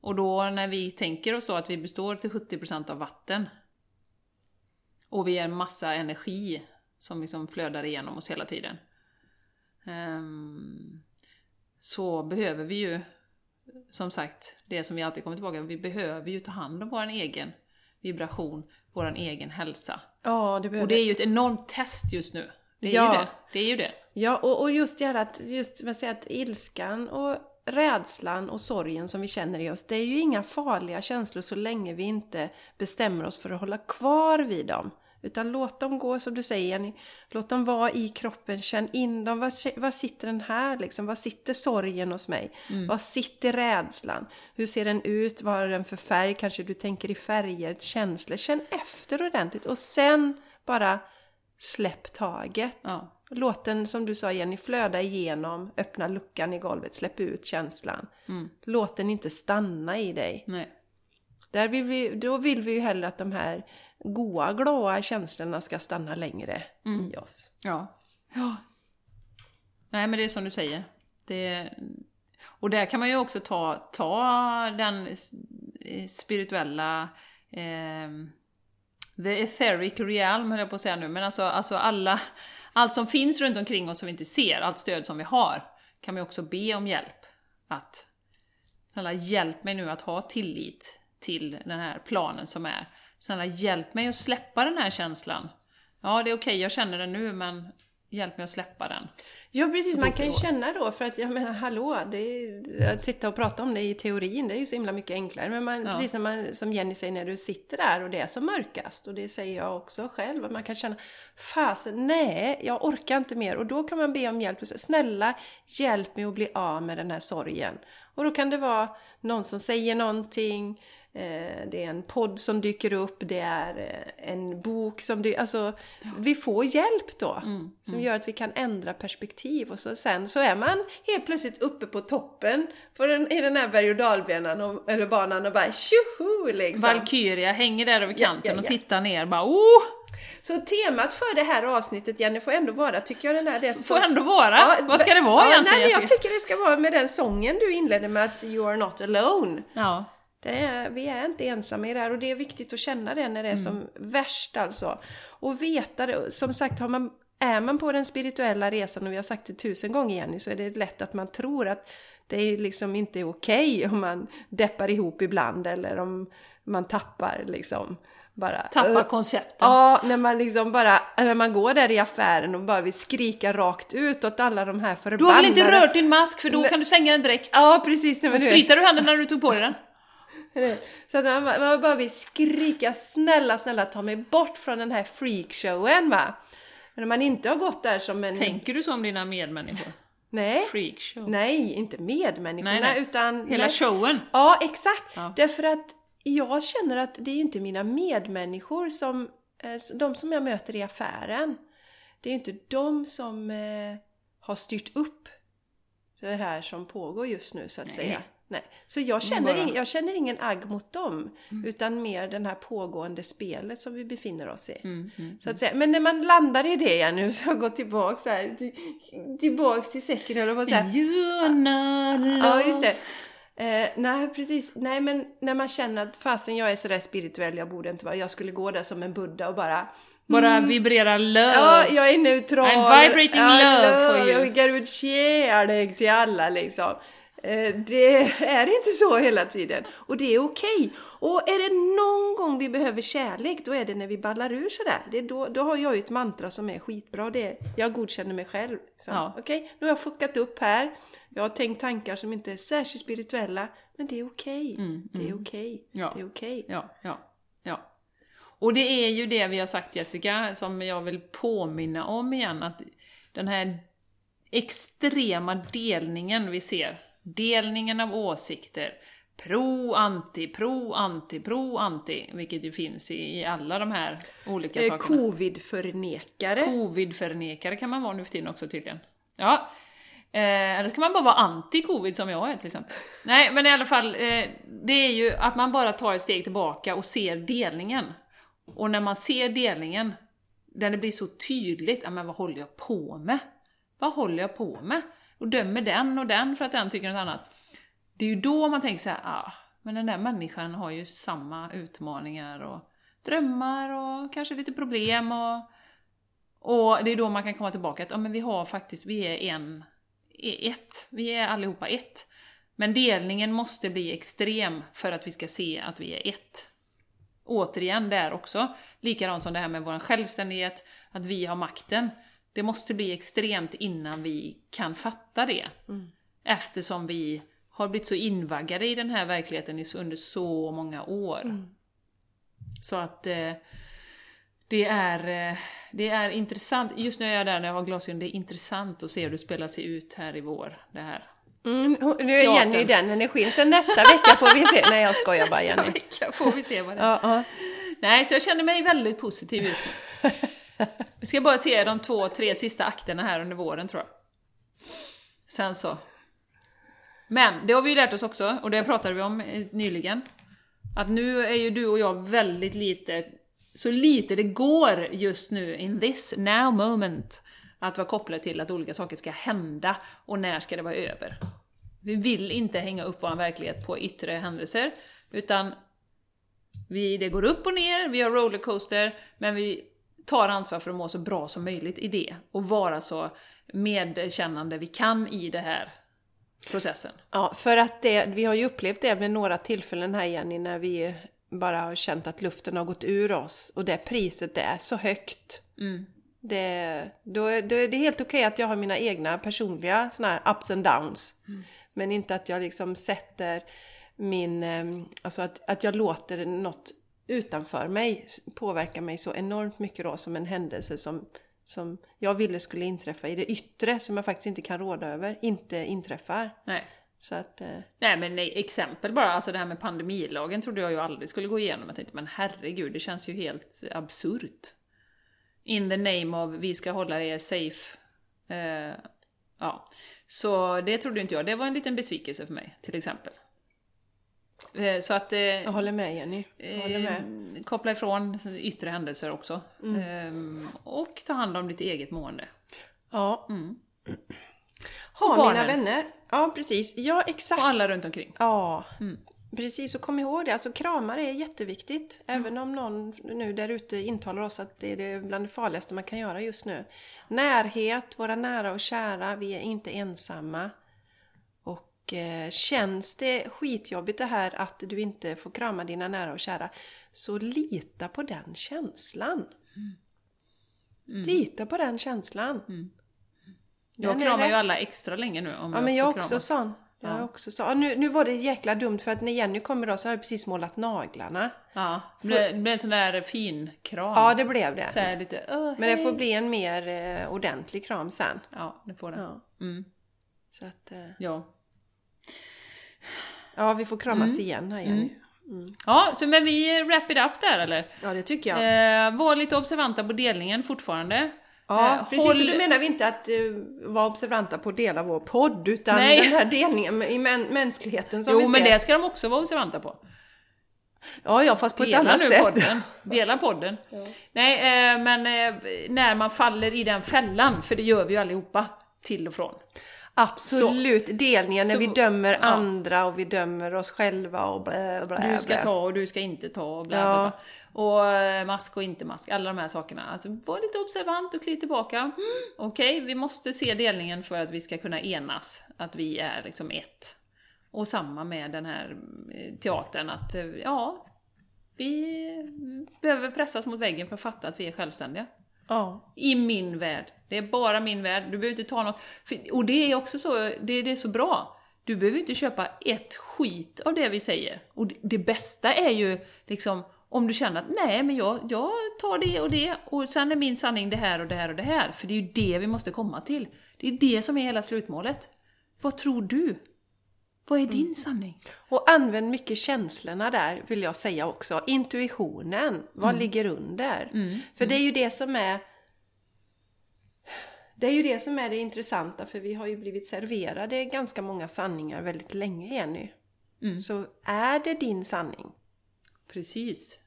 Och då när vi tänker oss då att vi består till 70% av vatten och vi är en massa energi som liksom flödar igenom oss hela tiden. Um, så behöver vi ju, som sagt, det som vi alltid kommer tillbaka vi behöver ju ta hand om vår egen vibration, vår egen hälsa. Ja, det behöver... Och det är ju ett enormt test just nu. Det är ja. ju det. Det är ju det. Ja, och, och just det här att, just man säger att ilskan och rädslan och sorgen som vi känner i oss, det är ju inga farliga känslor så länge vi inte bestämmer oss för att hålla kvar vid dem. Utan låt dem gå som du säger Jenny. Låt dem vara i kroppen, känn in dem. Var, var sitter den här liksom? Var sitter sorgen hos mig? Mm. Var sitter rädslan? Hur ser den ut? Vad har den för färg? Kanske du tänker i färger, känslor. Känn efter ordentligt och sen bara släpp taget. Ja. Låt den, som du sa Jenny, flöda igenom. Öppna luckan i golvet, släpp ut känslan. Mm. Låt den inte stanna i dig. Nej. Där vill vi, då vill vi ju hellre att de här goa, glada känslorna ska stanna längre mm. i oss. Ja. ja. Nej men det är som du säger. Det, och där kan man ju också ta, ta den spirituella eh, The etheric realm höll jag på att säga nu, men alltså, alltså alla, allt som finns runt omkring oss som vi inte ser, allt stöd som vi har, kan vi också be om hjälp. Att snälla hjälp mig nu att ha tillit till den här planen som är. Snälla hjälp mig att släppa den här känslan. Ja, det är okej, okay, jag känner den nu, men hjälp mig att släppa den. Ja precis, man kan ju känna då för att jag menar hallå, är, att sitta och prata om det i teorin det är ju så himla mycket enklare. Men man, ja. precis som, man, som Jenny säger när du sitter där och det är som mörkast och det säger jag också själv, att man kan känna fasen, nej, jag orkar inte mer och då kan man be om hjälp. Snälla, hjälp mig att bli av med den här sorgen. Och då kan det vara någon som säger någonting, det är en podd som dyker upp, det är eh, en bok som dyker Alltså, ja. vi får hjälp då. Mm, som mm. gör att vi kan ändra perspektiv. Och så, sen så är man helt plötsligt uppe på toppen på den, i den här berg och dalbanan och, eller banan och bara tjoho liksom. Valkyria hänger där över kanten ja, ja, och tittar ner bara oh! Så temat för det här avsnittet Jenny får ändå vara, tycker jag den här... Det får ändå vara? Ja, Vad ska det vara ja, egentligen? Nej, jag tycker det ska vara med den sången du inledde med att You are not alone. Ja. Är, vi är inte ensamma i det här och det är viktigt att känna det när det är mm. som värst alltså. Och veta det, som sagt har man, är man på den spirituella resan och vi har sagt det tusen gånger Jenny så är det lätt att man tror att det liksom inte är okej okay om man deppar ihop ibland eller om man tappar liksom bara... Tappar konceptet. Ja, när man liksom bara, när man går där i affären och bara vill skrika rakt ut åt alla de här förbannade... Du har väl inte rört din mask för då kan du slänga den direkt? Ja, precis. Men Spritar du handen när du tog på dig den? *laughs* *laughs* Så att man, man bara vill skrika snälla, snälla ta mig bort från den här freakshowen va. Men om man inte har gått där som en... Tänker du så om dina medmänniskor? Nej. Freakshow? Nej, inte medmänniskorna nej, nej. utan... Hela showen? Ja, exakt. Ja. Därför att jag känner att det är inte mina medmänniskor som... Eh, de som jag möter i affären. Det är inte de som eh, har styrt upp det här som pågår just nu så att nej. säga. Nej. Så jag känner, bara- ing, jag känner ingen agg mot dem. Utan mer den här pågående spelet som vi befinner oss i. Mm, mm. Så att säga. Men när man landar i det igen nu, *laughs* så går tillbaks så här, till, tillbaks till säcken eller vad säger You're not Ja, just det. Eh, nej, precis. Nej, men när man känner att fasen jag är sådär spirituell, jag borde inte vara, jag skulle gå där som en buddha och bara Bara vibrera love. Ja, jag är neutral. I'm vibrating love for you. Jag skickar ut kärlek till alla liksom. Eh, Det är inte så hela tiden. Och det är okej. Och är det någon gång vi behöver kärlek, då är det när vi ballar ur sådär. Det då, då har jag ju ett mantra som är skitbra. Det är, jag godkänner mig själv. Så, Ja. Okej, nu har jag fuckat upp här. Jag har tänkt tankar som inte är särskilt spirituella. Men det är okej. Det är okej. Mm, Ja. Det är okej. Ja, ja, ja. Och det är ju det vi har sagt Jessica, som jag vill påminna om igen, att den här extrema delningen vi ser, delningen av åsikter, pro, anti, pro, anti, pro, anti, vilket ju finns i, i alla de här olika Eh, sakerna. Covid-förnekare. Covid-förnekare kan man vara nu för tiden också tydligen. Ja. Eh, eller ska man bara vara anti-covid som jag är till exempel. Nej, men i alla fall, eh, det är ju att man bara tar ett steg tillbaka och ser delningen. Och när man ser delningen, där det blir så tydligt, ja men vad håller jag på med? Vad håller jag på med? Och dömer den och den för att den tycker något annat. Det är ju då man tänker så här, ah, men den där människan har ju samma utmaningar och drömmar och kanske lite problem och och det är då man kan komma tillbaka att ja, men vi har faktiskt, vi är en, är ett. Vi är allihopa ett. Men delningen måste bli extrem för att vi ska se att vi är ett. Återigen där också, likadant som det här med vår självständighet, att vi har makten. Det måste bli extremt innan vi kan fatta det. Eftersom vi har blivit så invaggade i den här verkligheten under så många år. Så att eh, det är, eh, det är intressant, just nu är jag där när jag har glasögon, det är intressant att se hur det spelar sig ut här i vår. Det här. Mm, nu är Teatern. Jenny den energin. Sen nästa vecka får vi se. Nej, jag skojar bara Nästa Jenny. vecka får vi se vad det är. Ja, ja. Nej, så jag känner mig väldigt positiv just nu. *laughs* *laughs* Vi ska bara se de två, tre sista akterna här under våren tror jag. Sen så. Men det har vi ju lärt oss också, och det pratade vi om nyligen. Att nu är ju du och jag väldigt lite, så lite det går just nu in this now moment, att vara kopplade till att olika saker ska hända och när ska det vara över. Vi vill inte hänga upp vår verklighet på yttre händelser, utan vi, det går upp och ner, vi har rollercoaster, men vi tar ansvar för att må så bra som möjligt i det och vara så medkännande vi kan i det här processen. ja, för att det, vi har ju upplevt det vid några tillfällen här Jenny, när vi bara har känt att luften har gått ur oss. Och det priset är så högt. Mm. Det, då, är- då är det helt okej att jag har mina egna personliga såna här ups and downs. Men inte att jag liksom sätter min, eh, alltså att, att jag låter något utanför mig påverka mig så enormt mycket då som en händelse som, som jag ville skulle inträffa i det yttre som jag faktiskt inte kan råda över, inte inträffar. Nej. Så att, eh, Nej men nej, exempel bara, alltså det här med pandemilagen trodde jag ju aldrig skulle gå igenom. Jag tänkte men herregud, det känns ju helt absurt. In the name of vi ska hålla er safe. Eh, ja. Så det trodde inte jag, det var en liten besvikelse för mig, till exempel. Eh, så att... Eh, jag håller med Jenny. Jag håller med. Eh, koppla ifrån yttre händelser också. Eh, och ta hand om ditt eget mående. Ja. Mm. Ha Och mina barnen. vänner. Ja, precis. Ja, exakt. Och alla runt omkring. Ja, Mm. precis. Och kom ihåg det, alltså kramar är jätteviktigt. Mm. Även om någon nu där ute intalar oss att det är det bland det farligaste man kan göra just nu. Närhet, våra nära och kära, vi är inte ensamma. Och eh, känns det skitjobbigt det här att du inte får krama dina nära och kära, så lita på den känslan. Lita på den känslan. Jag Den är kramar ju alla extra länge nu om Ja men jag får också sån. Jag Ja. också. Ja, nu, nu var det jäkla dumt för att när Jenny kommer då så har jag precis målat naglarna. Ja, det det blir en sån där fin kram. Ja det blev det. Så lite, "Åh, Men det hej." får bli en mer eh, ordentlig kram sen. Ja, det får det. Ja. Mm. Så att, eh, Ja. Ja vi får kramas Mm. igen här Jenny. ja, så men vi wrap it up där eller? Ja det tycker jag. Eh, var lite observanta på delningen fortfarande. Ja, Eh, precis. håll- då menar vi inte att uh, vara observanta på att dela vår podd, utan Nej. den här delningen i män, mänskligheten som Jo, vi men ser. det ska de också vara observanta på. Ja, ja, fast på ett Dela annat nu sätt. podden. Dela *laughs* podden. Nej, eh, men eh, när man faller i den fällan, för det gör vi ju allihopa, till och från. Absolut, delningen när Så- vi dömer ja. andra och vi dömer oss själva och blä, blä, Du ska blä. ta och du ska inte ta och bla Ja. bla. Och eh, mask och inte mask, alla de här sakerna. Alltså var lite observant och kliv tillbaka. Mm, Okej, vi måste se delningen för att vi ska kunna enas, att vi är liksom ett. Och samma med den här eh, teatern, att eh, ja, vi behöver pressas mot väggen för att fatta att vi är självständiga. Ja. I min värld. Det är bara min värld. Du behöver inte ta något. För, och det är också så, det, det är så bra. Du behöver inte köpa ett skit av det vi säger. Och det, det bästa är ju liksom om du känner att nej, men jag, jag tar det och det och sen är min sanning det här och det här och det här. För det är ju det vi måste komma till. Det är det som är hela slutmålet. Vad tror du? Vad är din sanning? Och använd mycket känslorna där, vill jag säga också. Intuitionen, vad ligger under? Mm. För det är ju det som är det är ju det som är det intressanta för vi har ju blivit serverade ganska många sanningar väldigt länge Jenny. Mm. Så är det din sanning? Precis.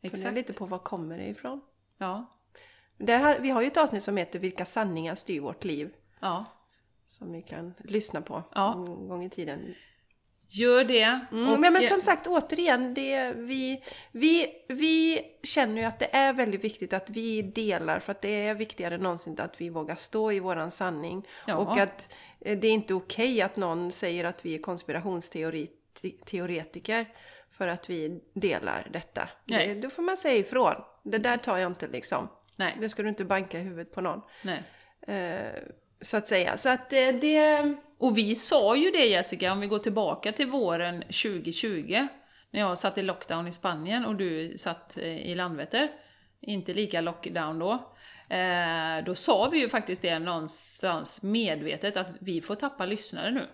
Fundera Exakt. lite på var kommer det ifrån? Ja. Där vi har ju ett avsnitt som heter Vilka sanningar styr vårt liv? Ja. Som ni kan lyssna på Ja. en gång i tiden. Gör det. Mm, Och- nej, men som sagt, återigen, det, vi, vi, vi känner ju att det är väldigt viktigt att vi delar för att det är viktigare än någonsin att vi vågar stå i våran sanning. Ja. Och att eh, det är inte okej att någon säger att vi är konspirationsteoretiker för att vi delar detta. Nej. Det, då får man säga ifrån. Det där tar jag inte liksom. Nej. Det ska du inte banka i huvudet på någon. Nej. Eh, så att säga. Så att eh, det... Och vi sa ju det Jessica, om vi går tillbaka till våren 2020, när jag satt i lockdown i Spanien och du satt eh, i Landvetter, inte lika lockdown då, eh, då sa vi ju faktiskt det någonstans medvetet att vi får tappa lyssnare nu.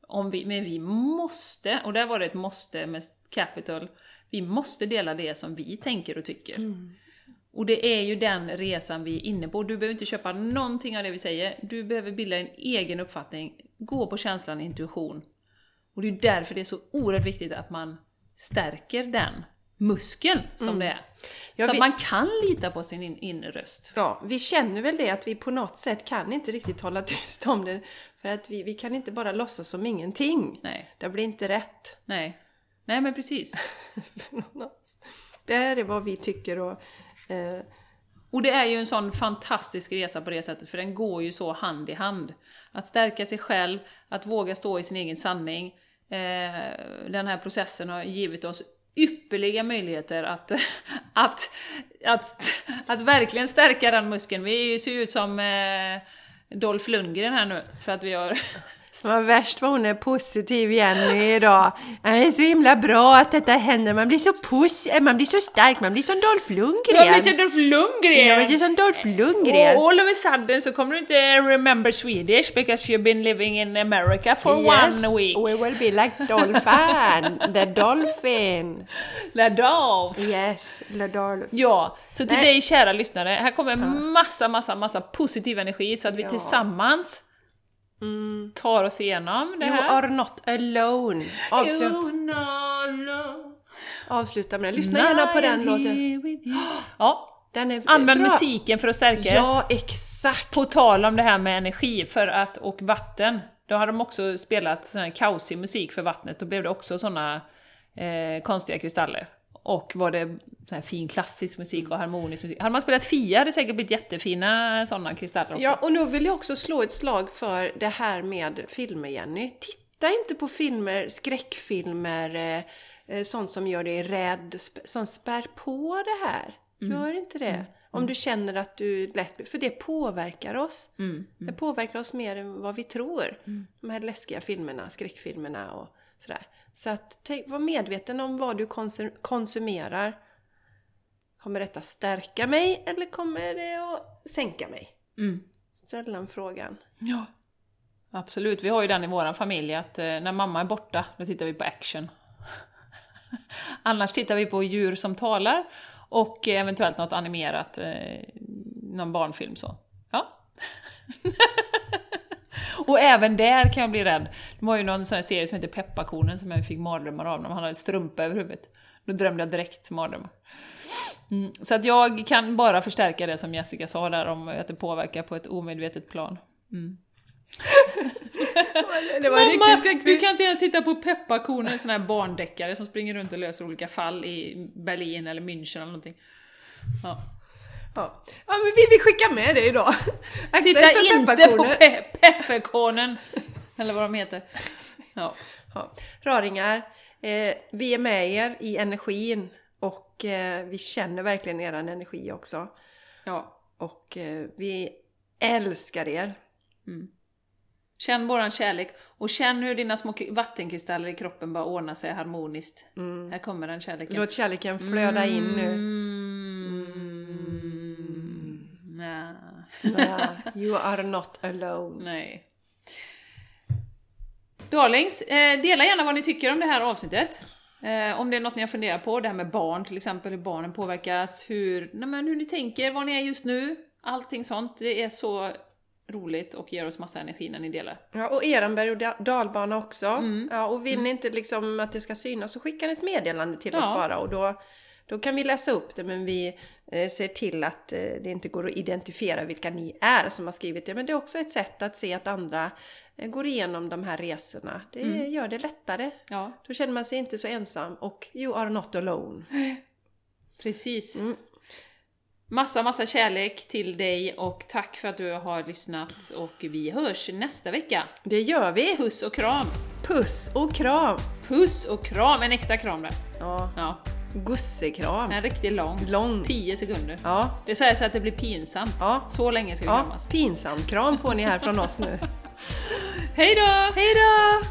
Om vi, men vi måste, och där var det ett måste med capital, vi måste dela det som vi tänker och tycker. Och det är ju den resan vi är inne på. Du behöver inte köpa någonting av det vi säger. Du behöver bilda en egen uppfattning. Gå på känslan, intuition. Och det är därför det är så oerhört viktigt att man stärker den muskeln som det är. Mm. Ja, så vi- att man kan lita på sin in- inre röst. Ja, vi känner väl det att vi på något sätt kan inte riktigt hålla tyst om det. För att vi, vi kan inte bara låtsas som ingenting. Nej, Det blir inte rätt. nej. Nej men precis. *laughs* Det här är vad vi tycker och... Eh, Och det är ju en sån fantastisk resa på det sättet, för den går ju så hand i hand. Att stärka sig själv, att våga stå i sin egen sanning. Eh, den här processen har givit oss ypperliga möjligheter att, *laughs* att, att, att verkligen stärka den muskeln. Vi ser ju ut som eh, Dolph Lundgren här nu, för att vi har vad värst vad hon är positiv Jenny idag. Det är så himla bra att detta händer. Man blir så positiv, man blir så stark, man blir som Dolph Lundgren. Jag blir som Dolph Lundgren! Ja, man blir som Dolph Lundgren. Och all of a sudden så kommer du inte remember Swedish because you've been living in America for yes, one week. we will be like Dolphin, the dolphin. La Dolph. Yes, the dolphin. Ja, så till Nej. dig kära lyssnare, här kommer massa, massa, massa positiv energi så att vi Ja. tillsammans Mm. tar oss igenom det You här. are not alone. Avsluta, You know love. avsluta med det. Lyssna gärna på den låten. you. *gasps* Ja, Den är använd bra. musiken för att stärka. Ja, exakt. På tal om det här med energi för att, och vatten, då har de också spelat sån här kaosig musik för vattnet, då blev det också såna eh, konstiga kristaller. Och var det sån här fin klassisk musik och harmonisk musik. Hade man spelat Fia hade det säkert blivit jättefina sådana kristaller också. Ja, och nu vill jag också slå ett slag för det här med filmer, Jenny. Titta inte på filmer, skräckfilmer, eh, eh, sånt som gör dig rädd, som spär på det här. Gör inte det. Om du känner att du lätt... För det påverkar oss. Mm, Det påverkar oss mer än vad vi tror. De här läskiga filmerna, skräckfilmerna och sådär. Så att tänk, var medveten om vad du konsum- konsumerar. Kommer detta stärka mig eller kommer det att sänka mig? Mm. Ställ den frågan. Ja. Absolut, vi har ju den i vår familj att eh, när mamma är borta, då tittar vi på action. *laughs* Annars tittar vi på djur som talar och eventuellt något animerat, eh, någon barnfilm så. Ja, *laughs* Och även där kan jag bli rädd. Det var ju någon sån här serie som heter Pepparkornen som jag fick mardrömmar av när man hade strumpa över huvudet. Då drömde jag direkt mardrömmar. Mm, så att jag kan bara förstärka det som Jessica sa där om att det påverkar på ett omedvetet plan. Mm. *laughs* Mamma, du kan inte ens titta på Pepparkornen, en sån här barndeckare som springer runt och löser olika fall i Berlin eller München eller någonting. Ja. Ja. ja, men vi vill skicka med det idag. Akta Titta inte på pe Pepparkornen! Eller vad de heter. Ja. Ja. Raringar, eh, vi är med er i energin och eh, vi känner verkligen er energi också. ja. Och eh, vi älskar er. Känn våran kärlek och känn hur dina små vattenkristaller i kroppen bara ordnar sig harmoniskt. Här kommer den kärleken. Låt kärleken flöda in nu. Mm. Nej, you are not alone. Nej. Darlings, eh, dela gärna vad ni tycker om det här avsnittet. Eh, om det är något ni har funderat på, det här med barn till exempel, hur barnen påverkas, hur, nej men hur ni tänker, var ni är just nu, allting sånt. Det är så roligt och ger oss massa energi när ni delar. Ja, och eran berg och da- dalbana också. Mm. Ja, och vill ni inte liksom att det ska synas så skicka ett meddelande till oss Ja. bara och då, då kan vi läsa upp det men vi eh, ser till att eh, det inte går att identifiera vilka ni är som har skrivit det. Men det är också ett sätt att se att andra eh, går igenom de här resorna. Det Mm. gör det lättare. Ja, Då känner man sig inte så ensam och you are not alone. *gasps* precis. Mm. Massa, massa kärlek till dig och tack för att du har lyssnat och vi hörs nästa vecka. Det gör vi! Puss och kram! Puss och kram! Puss och kram! En extra kram där. Ja, Ja, gussekram. en riktigt lång. Lång. 10 sekunder. Ja, Det säger så att det blir pinsamt. ja. Så länge ska vi Ja, kramas. pinsam kram får ni här från oss nu. *laughs* Hej då! Hej då!